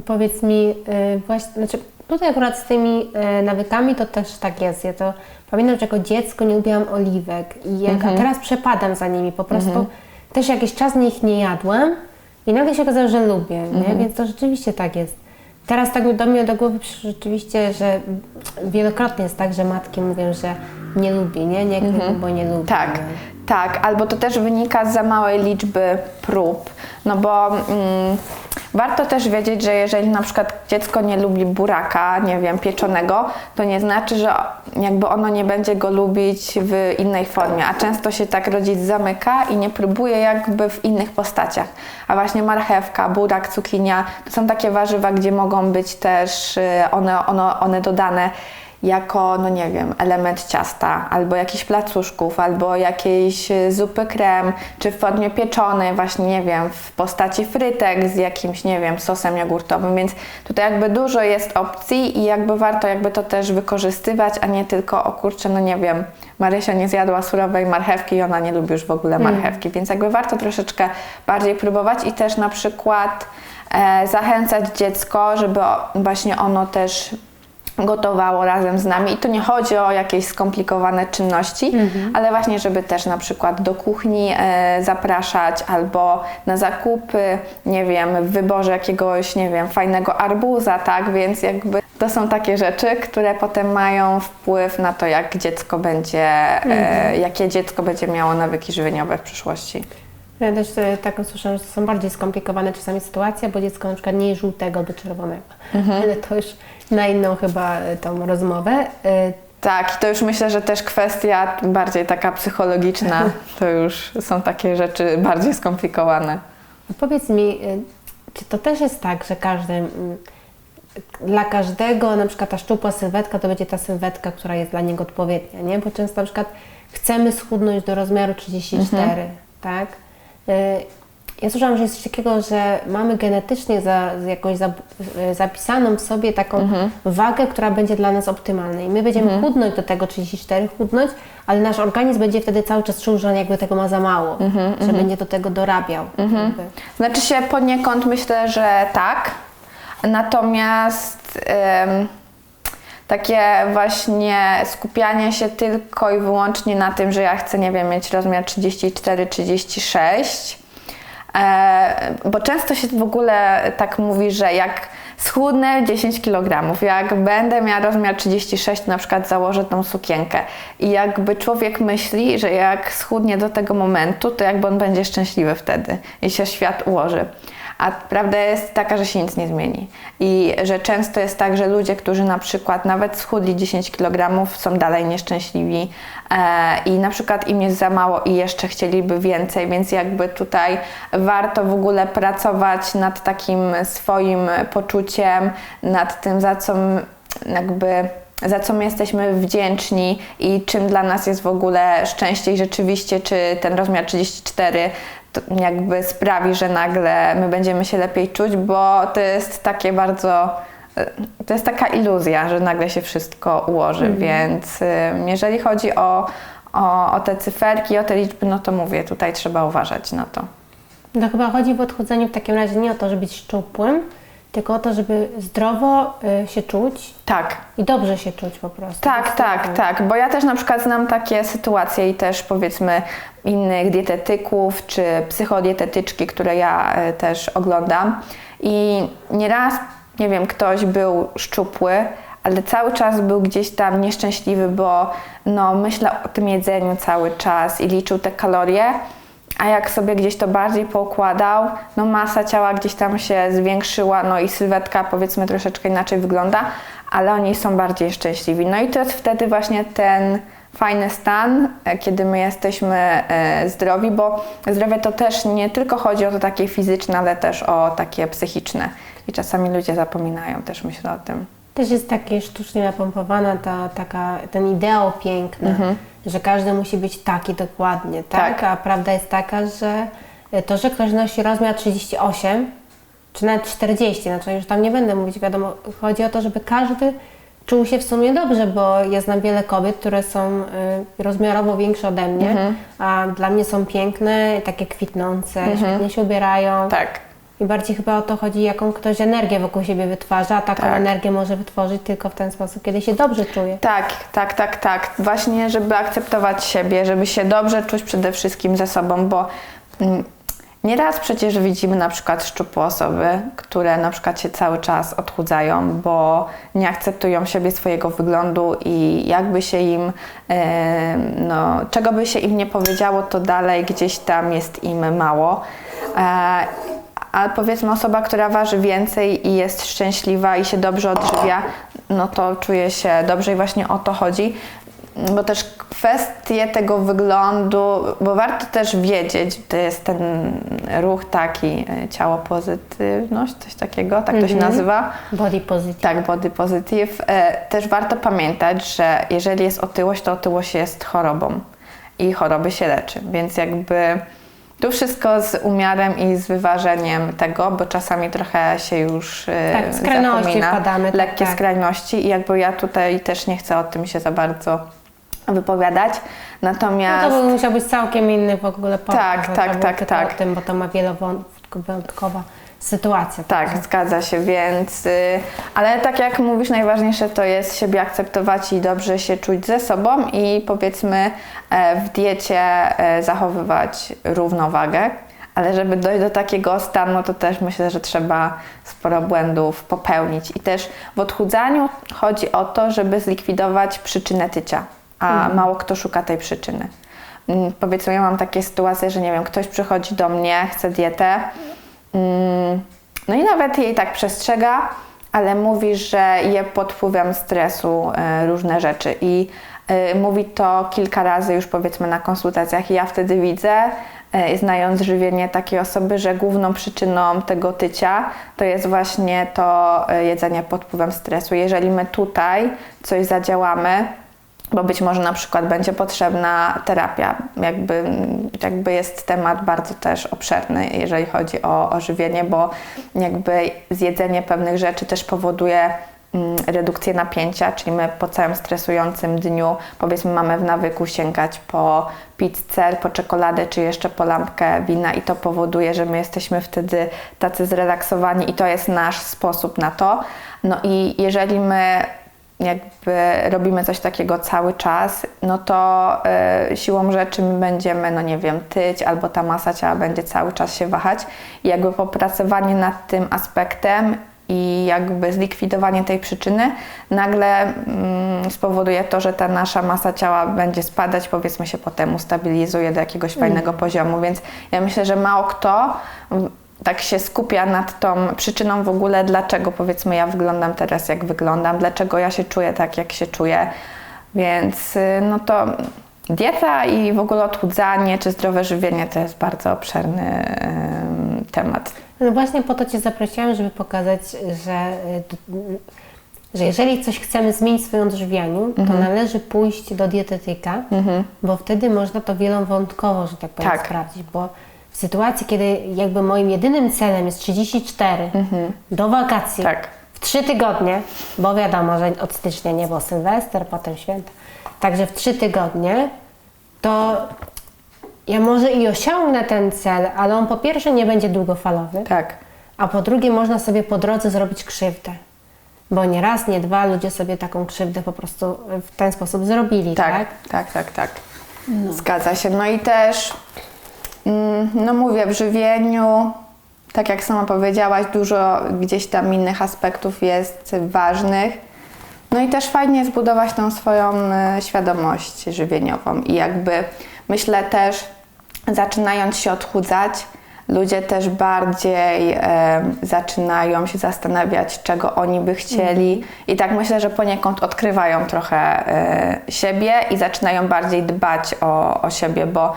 Powiedz mi, y, właśnie, znaczy Tutaj akurat z tymi e, nawykami to też tak jest. Ja to pamiętam, że jako dziecko nie lubiłam oliwek i jak, Mhm. teraz przepadam za nimi. Po prostu też jakiś czas ich nie jadłam i nagle się okazało, że lubię, Mhm. nie? więc to rzeczywiście tak jest. Teraz tak do mnie do głowy rzeczywiście, że wielokrotnie jest tak, że matki mówią, że nie lubi, nie? Nie mhm. bo nie lubi. Tak? Tak, albo to też wynika z za małej liczby prób, no bo mm, warto też wiedzieć, że jeżeli na przykład dziecko nie lubi buraka, nie wiem, pieczonego, to nie znaczy, że jakby ono nie będzie go lubić w innej formie, a często się tak rodzic zamyka i nie próbuje jakby w innych postaciach. A właśnie marchewka, burak, cukinia, to są takie warzywa, gdzie mogą być też y, one, one, one dodane jako, no nie wiem, element ciasta, albo jakichś placuszków, albo jakiejś y, zupy krem, czy w formie pieczonej, właśnie, nie wiem, w postaci frytek z jakimś, nie wiem, sosem jogurtowym, więc tutaj jakby dużo jest opcji i jakby warto jakby to też wykorzystywać, a nie tylko, o kurczę, no nie wiem, Marysia nie zjadła surowej marchewki i ona nie lubi już w ogóle marchewki, więc jakby warto troszeczkę bardziej próbować i też na przykład e, zachęcać dziecko, żeby właśnie ono też gotowało razem z nami. I tu nie chodzi o jakieś skomplikowane czynności, ale właśnie, żeby też na przykład do kuchni e, zapraszać albo na zakupy, nie wiem, w wyborze jakiegoś, nie wiem, fajnego arbuza, tak, więc jakby to są takie rzeczy, które potem mają wpływ na to, jak dziecko będzie, e, jakie dziecko będzie miało nawyki żywieniowe w przyszłości. Ja też e, tak usłyszałam, że to są bardziej skomplikowane czasami sytuacje, bo dziecko na przykład nie żółtego albo czerwonego. Mhm. Ale to już na inną chyba e, tą rozmowę. E, Tak, i to już myślę, że też kwestia bardziej taka psychologiczna, [LAUGHS] to już są takie rzeczy bardziej skomplikowane. Powiedz mi, czy to też jest tak, że każdy, dla każdego na przykład ta szczupła sylwetka to będzie ta sylwetka, która jest dla niego odpowiednia, nie? Bo często na przykład chcemy schudnąć do rozmiaru 34, tak? Ja słyszałam, że jest coś takiego, że mamy genetycznie za, jakąś za, zapisaną w sobie taką wagę, która będzie dla nas optymalna. I my będziemy chudnąć do tego 34, chudnąć, ale nasz organizm będzie wtedy cały czas czuł, że on jakby tego ma za mało, że będzie do tego dorabiał. jakby. Znaczy się poniekąd myślę, że tak. Natomiast takie właśnie skupianie się tylko i wyłącznie na tym, że ja chcę, nie wiem, mieć rozmiar 34-36, e, bo często się w ogóle tak mówi, że jak schudnę 10 kg, jak będę miała rozmiar 36, to na przykład założę tą sukienkę. I jakby człowiek myśli, że jak schudnie do tego momentu, to jakby on będzie szczęśliwy wtedy i się świat ułoży. A prawda jest taka, że się nic nie zmieni. I że często jest tak, że ludzie, którzy na przykład nawet schudli 10 kg, są dalej nieszczęśliwi e, i na przykład im jest za mało i jeszcze chcieliby więcej, więc jakby tutaj warto w ogóle pracować nad takim swoim poczuciem, nad tym, za co jakby za co my jesteśmy wdzięczni i czym dla nas jest w ogóle szczęście i rzeczywiście, czy ten rozmiar 34 to jakby sprawi, że nagle my będziemy się lepiej czuć, bo to jest takie bardzo, e, to jest taka iluzja, że nagle się wszystko ułoży, więc e, jeżeli chodzi o, o, o te cyferki, o te liczby, no to mówię, tutaj trzeba uważać na to. No chyba chodzi w odchudzaniu w takim razie nie o to, żeby być szczupłym, tylko o to, żeby zdrowo y, się czuć Tak, i dobrze się czuć po prostu. Tak, tak, y, tak, bo ja też na przykład znam takie sytuacje i też powiedzmy innych dietetyków czy psychodietetyczki, które ja e, też oglądam. I nieraz, nie wiem, ktoś był szczupły, ale cały czas był gdzieś tam nieszczęśliwy, bo no, myślał o tym jedzeniu cały czas i liczył te kalorie, a jak sobie gdzieś to bardziej poukładał, no masa ciała gdzieś tam się zwiększyła, no i sylwetka powiedzmy troszeczkę inaczej wygląda, ale oni są bardziej szczęśliwi. No i to jest wtedy właśnie ten fajny stan, e, kiedy my jesteśmy e, zdrowi, bo zdrowie to też nie tylko chodzi o to takie fizyczne, ale też o takie psychiczne. I czasami ludzie zapominają też myślę o tym. Też jest takie sztucznie napompowana ta, taka, ten ideał piękny, że każdy musi być taki dokładnie, tak? Mhm. Tak. A prawda jest taka, że y, to, że ktoś nosi rozmiar 38 czy nawet 40, znaczy już tam nie będę mówić, wiadomo, chodzi o to, żeby każdy czuł się w sumie dobrze, bo ja znam wiele kobiet, które są y, rozmiarowo większe ode mnie, Mhm. a dla mnie są piękne, takie kwitnące, świetnie się ubierają. Tak. I bardziej chyba o to chodzi, jaką ktoś energię wokół siebie wytwarza, a taką Tak. energię może wytworzyć tylko w ten sposób, kiedy się dobrze czuje. Tak, tak, tak, tak. Właśnie, żeby akceptować siebie, żeby się dobrze czuć przede wszystkim ze sobą, bo mm, nieraz przecież widzimy na przykład szczupłe osoby, które na przykład się cały czas odchudzają, bo nie akceptują siebie, swojego wyglądu i jakby się im, e, no, czego by się im nie powiedziało, to dalej gdzieś tam jest im mało. E, a powiedzmy osoba, która waży więcej i jest szczęśliwa i się dobrze odżywia, no to czuje się dobrze i właśnie o to chodzi. Bo też kwestie tego wyglądu, bo warto też wiedzieć, to jest ten ruch taki, e, ciało pozytywność, coś takiego, tak to się nazywa. Body positive. Tak, body positive. E, Też warto pamiętać, że jeżeli jest otyłość, to otyłość jest chorobą i choroby się leczy, więc jakby tu wszystko z umiarem i z wyważeniem tego, bo czasami trochę się już e, Tak, skrajności zapomina, wpadamy, tak, lekkie tak. skrajności i jakby ja tutaj też nie chcę o tym się za bardzo wypowiadać, natomiast... No to by musiał być całkiem inny w ogóle podcast. Tak, tak, tak, tylko tak. o tym, bo to ma wielowątkowa sytuacja. Tak, zgadza się, więc. y, ale tak jak mówisz, najważniejsze to jest siebie akceptować i dobrze się czuć ze sobą i powiedzmy e, w diecie e, zachowywać równowagę. Ale żeby dojść do takiego stanu, to też myślę, że trzeba sporo błędów popełnić. I też w odchudzaniu chodzi o to, żeby zlikwidować przyczynę tycia, a mało kto szuka tej przyczyny. Mm, Powiedzmy, ja mam takie sytuacje, że nie wiem, ktoś przychodzi do mnie, chce dietę, No i nawet jej tak przestrzega, ale mówi, że je pod wpływem stresu e, różne rzeczy i e, mówi to kilka razy już powiedzmy na konsultacjach i ja wtedy widzę, znając żywienie takiej osoby, że główną przyczyną tego tycia to jest właśnie to jedzenie pod wpływem stresu. Jeżeli my tutaj coś zadziałamy, bo być może na przykład będzie potrzebna terapia. Jakby, jakby jest temat bardzo też obszerny, jeżeli chodzi o, o żywienie, bo jakby zjedzenie pewnych rzeczy też powoduje mm, redukcję napięcia, czyli my po całym stresującym dniu, powiedzmy, mamy w nawyku sięgać po pizzę, po czekoladę, czy jeszcze po lampkę wina i to powoduje, że my jesteśmy wtedy tacy zrelaksowani i to jest nasz sposób na to. No i jeżeli my jakby robimy coś takiego cały czas, no to y, siłą rzeczy my będziemy, no nie wiem, tyć albo ta masa ciała będzie cały czas się wahać. I jakby popracowanie nad tym aspektem i jakby zlikwidowanie tej przyczyny nagle mm, spowoduje to, że ta nasza masa ciała będzie spadać, powiedzmy się potem ustabilizuje do jakiegoś fajnego poziomu, więc ja myślę, że mało kto mm, tak się skupia nad tą przyczyną w ogóle, dlaczego powiedzmy ja wyglądam teraz jak wyglądam, dlaczego ja się czuję tak jak się czuję. Więc y, no to dieta i w ogóle odchudzanie czy zdrowe żywienie to jest bardzo obszerny temat. No właśnie po to Cię zaprosiłam, żeby pokazać, że, y, że jeżeli coś chcemy zmienić w swoim odżywianiu, Mhm. to należy pójść do dietetyka, bo wtedy można to wielowątkowo, że tak powiem, Tak. sprawdzić, bo w sytuacji, kiedy jakby moim jedynym celem jest 34 do wakacji, Tak. w trzy tygodnie, bo wiadomo, że od stycznia nie było Sylwester, potem święta, także w trzy tygodnie, to ja może i osiągnę ten cel, ale on po pierwsze nie będzie długofalowy, Tak. a po drugie można sobie po drodze zrobić krzywdę. Bo nie raz, nie dwa ludzie sobie taką krzywdę po prostu w ten sposób zrobili, tak? Tak, tak, tak, tak. Zgadza się. No i też, no mówię, w żywieniu, tak jak sama powiedziałaś, dużo gdzieś tam innych aspektów jest ważnych. No i też fajnie zbudować tą swoją e, świadomość żywieniową i jakby myślę też, zaczynając się odchudzać, ludzie też bardziej e, zaczynają się zastanawiać, czego oni by chcieli. I tak myślę, że poniekąd odkrywają trochę e, siebie i zaczynają bardziej dbać o, o siebie, bo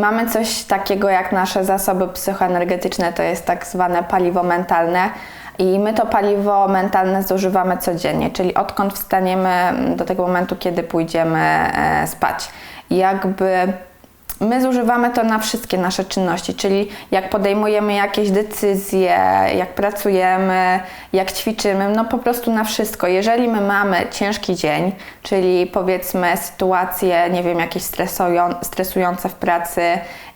mamy coś takiego jak nasze zasoby psychoenergetyczne, to jest tak zwane paliwo mentalne, i my to paliwo mentalne zużywamy codziennie, czyli odkąd wstaniemy do tego momentu, kiedy pójdziemy e, spać. Jakby my zużywamy to na wszystkie nasze czynności, czyli jak podejmujemy jakieś decyzje, jak pracujemy, jak ćwiczymy, no po prostu na wszystko. Jeżeli my mamy ciężki dzień, czyli powiedzmy sytuacje, nie wiem, jakieś stresują, stresujące w pracy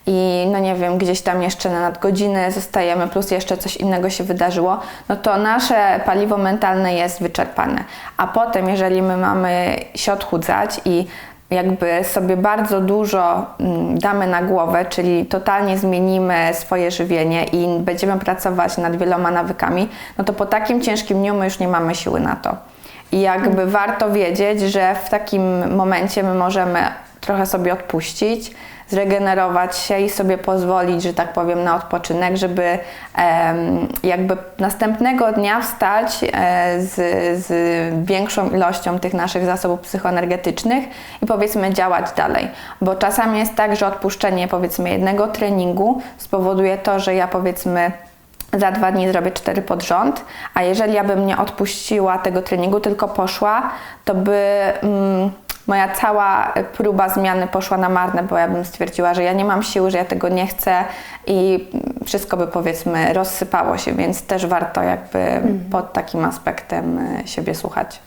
i no nie wiem, gdzieś tam jeszcze na nadgodziny zostajemy, plus jeszcze coś innego się wydarzyło, no to nasze paliwo mentalne jest wyczerpane. A potem, jeżeli my mamy się odchudzać i jakby sobie bardzo dużo mm, damy na głowę, czyli totalnie zmienimy swoje żywienie i będziemy pracować nad wieloma nawykami, no to po takim ciężkim dniu my już nie mamy siły na to. I jakby warto wiedzieć, że w takim momencie my możemy trochę sobie odpuścić, zregenerować się i sobie pozwolić, że tak powiem, na odpoczynek, żeby jakby następnego dnia wstać e, z, z większą ilością tych naszych zasobów psychoenergetycznych i powiedzmy działać dalej. Bo czasami jest tak, że odpuszczenie powiedzmy jednego treningu spowoduje to, że ja powiedzmy za dwa dni zrobię cztery pod rząd, a jeżeli ja bym nie odpuściła tego treningu, tylko poszła, to by mm, moja cała próba zmiany poszła na marne, bo ja bym stwierdziła, że ja nie mam siły, że ja tego nie chcę i wszystko by powiedzmy rozsypało się, więc też warto jakby pod takim aspektem y, siebie słuchać.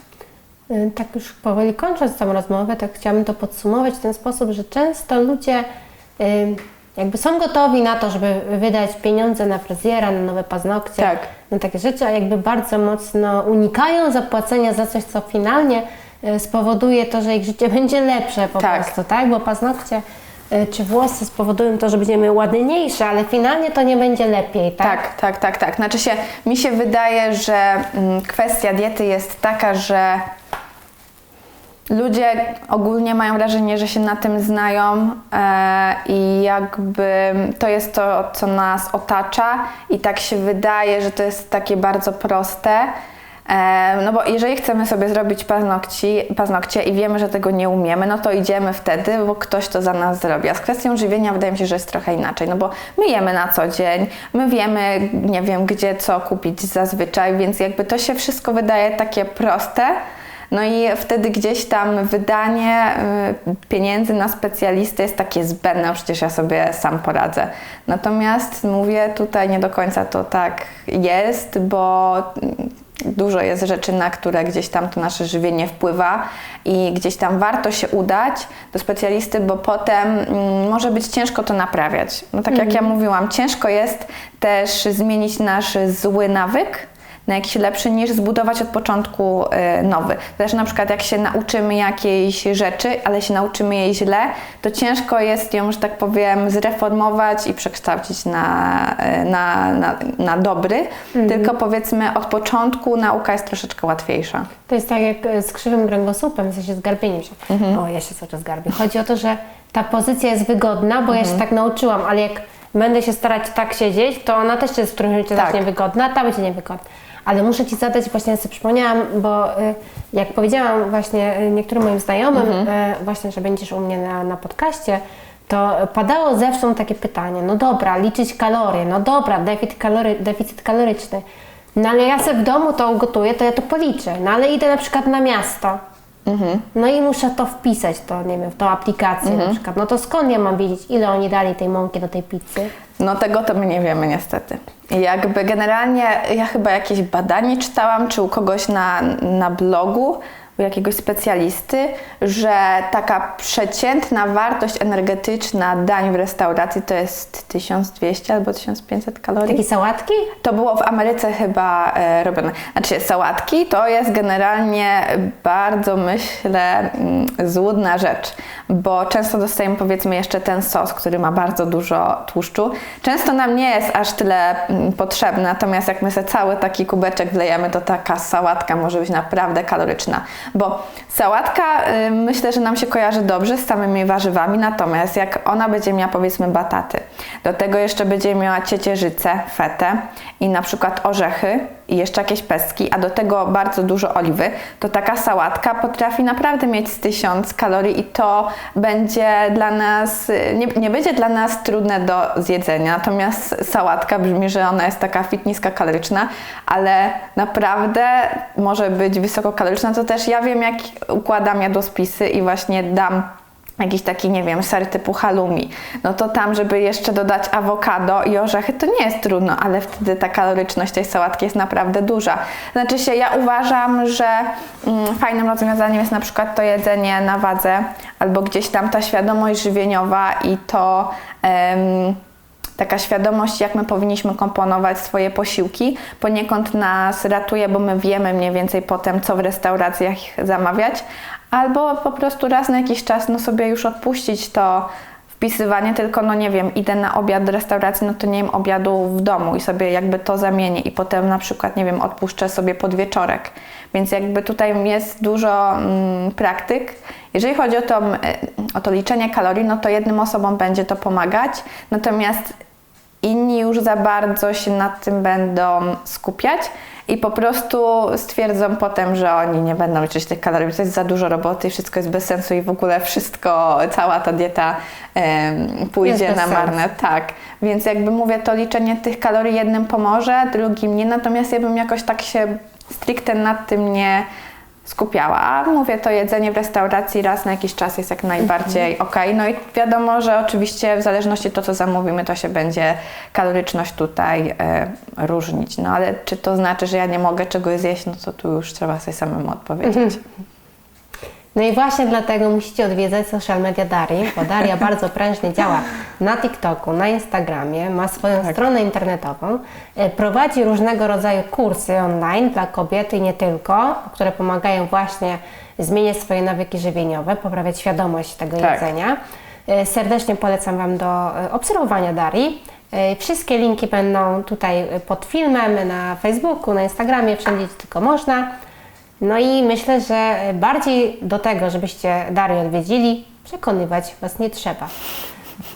Y, Tak już powoli kończąc tę rozmowę, tak chciałabym to podsumować w ten sposób, że często ludzie jakby są gotowi na to, żeby wydać pieniądze na fryzjera, na nowe paznokcie, Tak. na takie rzeczy, a jakby bardzo mocno unikają zapłacenia za coś, co finalnie spowoduje to, że ich życie [LAUGHS] będzie lepsze po Tak. prostu, tak? Bo paznokcie y, czy włosy spowodują to, że będziemy ładniejsze, ale finalnie to nie będzie lepiej, tak? Tak, tak, tak, tak. Znaczy się, mi się wydaje, że mm, kwestia diety jest taka, że ludzie ogólnie mają wrażenie, że się na tym znają e, i jakby to jest to, co nas otacza i tak się wydaje, że to jest takie bardzo proste. E, No bo jeżeli chcemy sobie zrobić paznokci, paznokcie i wiemy, że tego nie umiemy, no to idziemy wtedy, bo ktoś to za nas zrobi. A z kwestią żywienia wydaje mi się, że jest trochę inaczej, no bo my jemy na co dzień, my wiemy, nie wiem, gdzie co kupić zazwyczaj, więc jakby to się wszystko wydaje takie proste. No i wtedy gdzieś tam wydanie y, pieniędzy na specjalistę jest takie zbędne, no przecież ja sobie sam poradzę. Natomiast mówię, tutaj nie do końca to tak jest, bo dużo jest rzeczy, na które gdzieś tam to nasze żywienie wpływa i gdzieś tam warto się udać do specjalisty, bo potem mm, może być ciężko to naprawiać. No tak jak ja mówiłam, ciężko jest też zmienić nasz zły nawyk na jakiś lepszy niż zbudować od początku y, nowy. Też na przykład jak się nauczymy jakiejś rzeczy, ale się nauczymy jej źle, to ciężko jest ją, że tak powiem, zreformować i przekształcić na, y, na, na, na dobry, tylko powiedzmy od początku nauka jest troszeczkę łatwiejsza. To jest tak jak e, z krzywym kręgosłupem, w sensie z garbieniem się. O, ja się cały czas garbię. Chodzi o to, że ta pozycja jest wygodna, bo ja się tak nauczyłam, ale jak będę się starać tak siedzieć, to ona też jest w którymś momencie Tak. zacznie wygodna, ta będzie niewygodna. Ale muszę Ci zadać, właśnie sobie przypomniałam, bo y, jak powiedziałam właśnie y, niektórym moim znajomym, y, właśnie, że będziesz u mnie na, na podcaście, to padało zewsząd takie pytanie, no dobra, liczyć kalorie, no dobra, deficyt, kalory, deficyt kaloryczny, no ale ja sobie w domu to ugotuję, to ja to policzę, no ale idę na przykład na miasto, no i muszę to wpisać, to nie wiem, w tą aplikację na przykład, no to skąd ja mam wiedzieć, ile oni dali tej mąki do tej pizzy? No tego to my nie wiemy niestety. Jakby generalnie ja chyba jakieś badanie czytałam, czy u kogoś na, na blogu, u jakiegoś specjalisty, że taka przeciętna wartość energetyczna dań w restauracji to jest 1200 albo 1500 kalorii. Takie sałatki? To było w Ameryce chyba e, robione. Znaczy, sałatki to jest generalnie bardzo, myślę, mm, złudna rzecz, bo często dostajemy powiedzmy jeszcze ten sos, który ma bardzo dużo tłuszczu. Często nam nie jest aż tyle mm, potrzebny, natomiast jak my sobie cały taki kubeczek wlejemy, to taka sałatka może być naprawdę kaloryczna, bo sałatka y, myślę, że nam się kojarzy dobrze z samymi warzywami, natomiast jak ona będzie miała powiedzmy bataty, do tego jeszcze będzie miała ciecierzycę, fetę i na przykład orzechy i jeszcze jakieś pestki, a do tego bardzo dużo oliwy, to taka sałatka potrafi naprawdę mieć z 1000 kalorii i to będzie dla nas, nie, nie będzie dla nas trudne do zjedzenia. Natomiast sałatka brzmi, że ona jest taka fit kaloryczna, ale naprawdę może być wysokokaloryczna. To też ja wiem, jak układam jadłospisy i właśnie dam jakiś taki, nie wiem, ser typu halloumi, no to tam, żeby jeszcze dodać awokado i orzechy, to nie jest trudno, ale wtedy ta kaloryczność tej sałatki jest naprawdę duża. Znaczy się, ja uważam, że mm, fajnym rozwiązaniem jest na przykład to jedzenie na wadze, albo gdzieś tam ta świadomość żywieniowa i to... taka świadomość, jak my powinniśmy komponować swoje posiłki, poniekąd nas ratuje, bo my wiemy mniej więcej potem, co w restauracjach zamawiać, albo po prostu raz na jakiś czas no sobie już odpuścić to wpisywanie, tylko no nie wiem, idę na obiad do restauracji, no to nie jem obiadu w domu i sobie jakby to zamienię i potem na przykład, nie wiem, odpuszczę sobie podwieczorek. Więc jakby tutaj jest dużo mm, praktyk. Jeżeli chodzi o to, mm, o to liczenie kalorii, no to jednym osobom będzie to pomagać, natomiast inni już za bardzo się nad tym będą skupiać i po prostu stwierdzą potem, że oni nie będą liczyć tych kalorii, bo to jest za dużo roboty i wszystko jest bez sensu i w ogóle wszystko, cała ta dieta pójdzie na marne. Tak, więc jakby mówię, to liczenie tych kalorii jednym pomoże, drugim nie, natomiast ja bym jakoś tak się stricte nad tym nie skupiała. A mówię, to jedzenie w restauracji raz na jakiś czas jest jak najbardziej Mhm. okej. No i wiadomo, że oczywiście w zależności to, co zamówimy, to się będzie kaloryczność tutaj e, różnić. No ale czy to znaczy, że ja nie mogę czegoś zjeść, no to tu już trzeba sobie samemu odpowiedzieć. Mhm. No i właśnie dlatego musicie odwiedzać social media Darii, bo Daria [LAUGHS] bardzo prężnie działa na TikToku, na Instagramie, ma swoją Tak. stronę internetową, e, prowadzi różnego rodzaju kursy online dla kobiety i nie tylko, które pomagają właśnie zmieniać swoje nawyki żywieniowe, poprawiać świadomość tego Tak. jedzenia. E, Serdecznie polecam Wam do e, obserwowania Darii. Wszystkie linki będą tutaj pod filmem na Facebooku, na Instagramie, wszędzie gdzie tylko można. No i myślę, że bardziej do tego, żebyście Darię odwiedzili, przekonywać Was nie trzeba.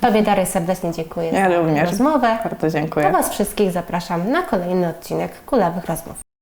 Tobie Dary serdecznie dziękuję Ja za również. rozmowę. Bardzo A dziękuję. Was wszystkich zapraszam na kolejny odcinek Kulawych Rozmów.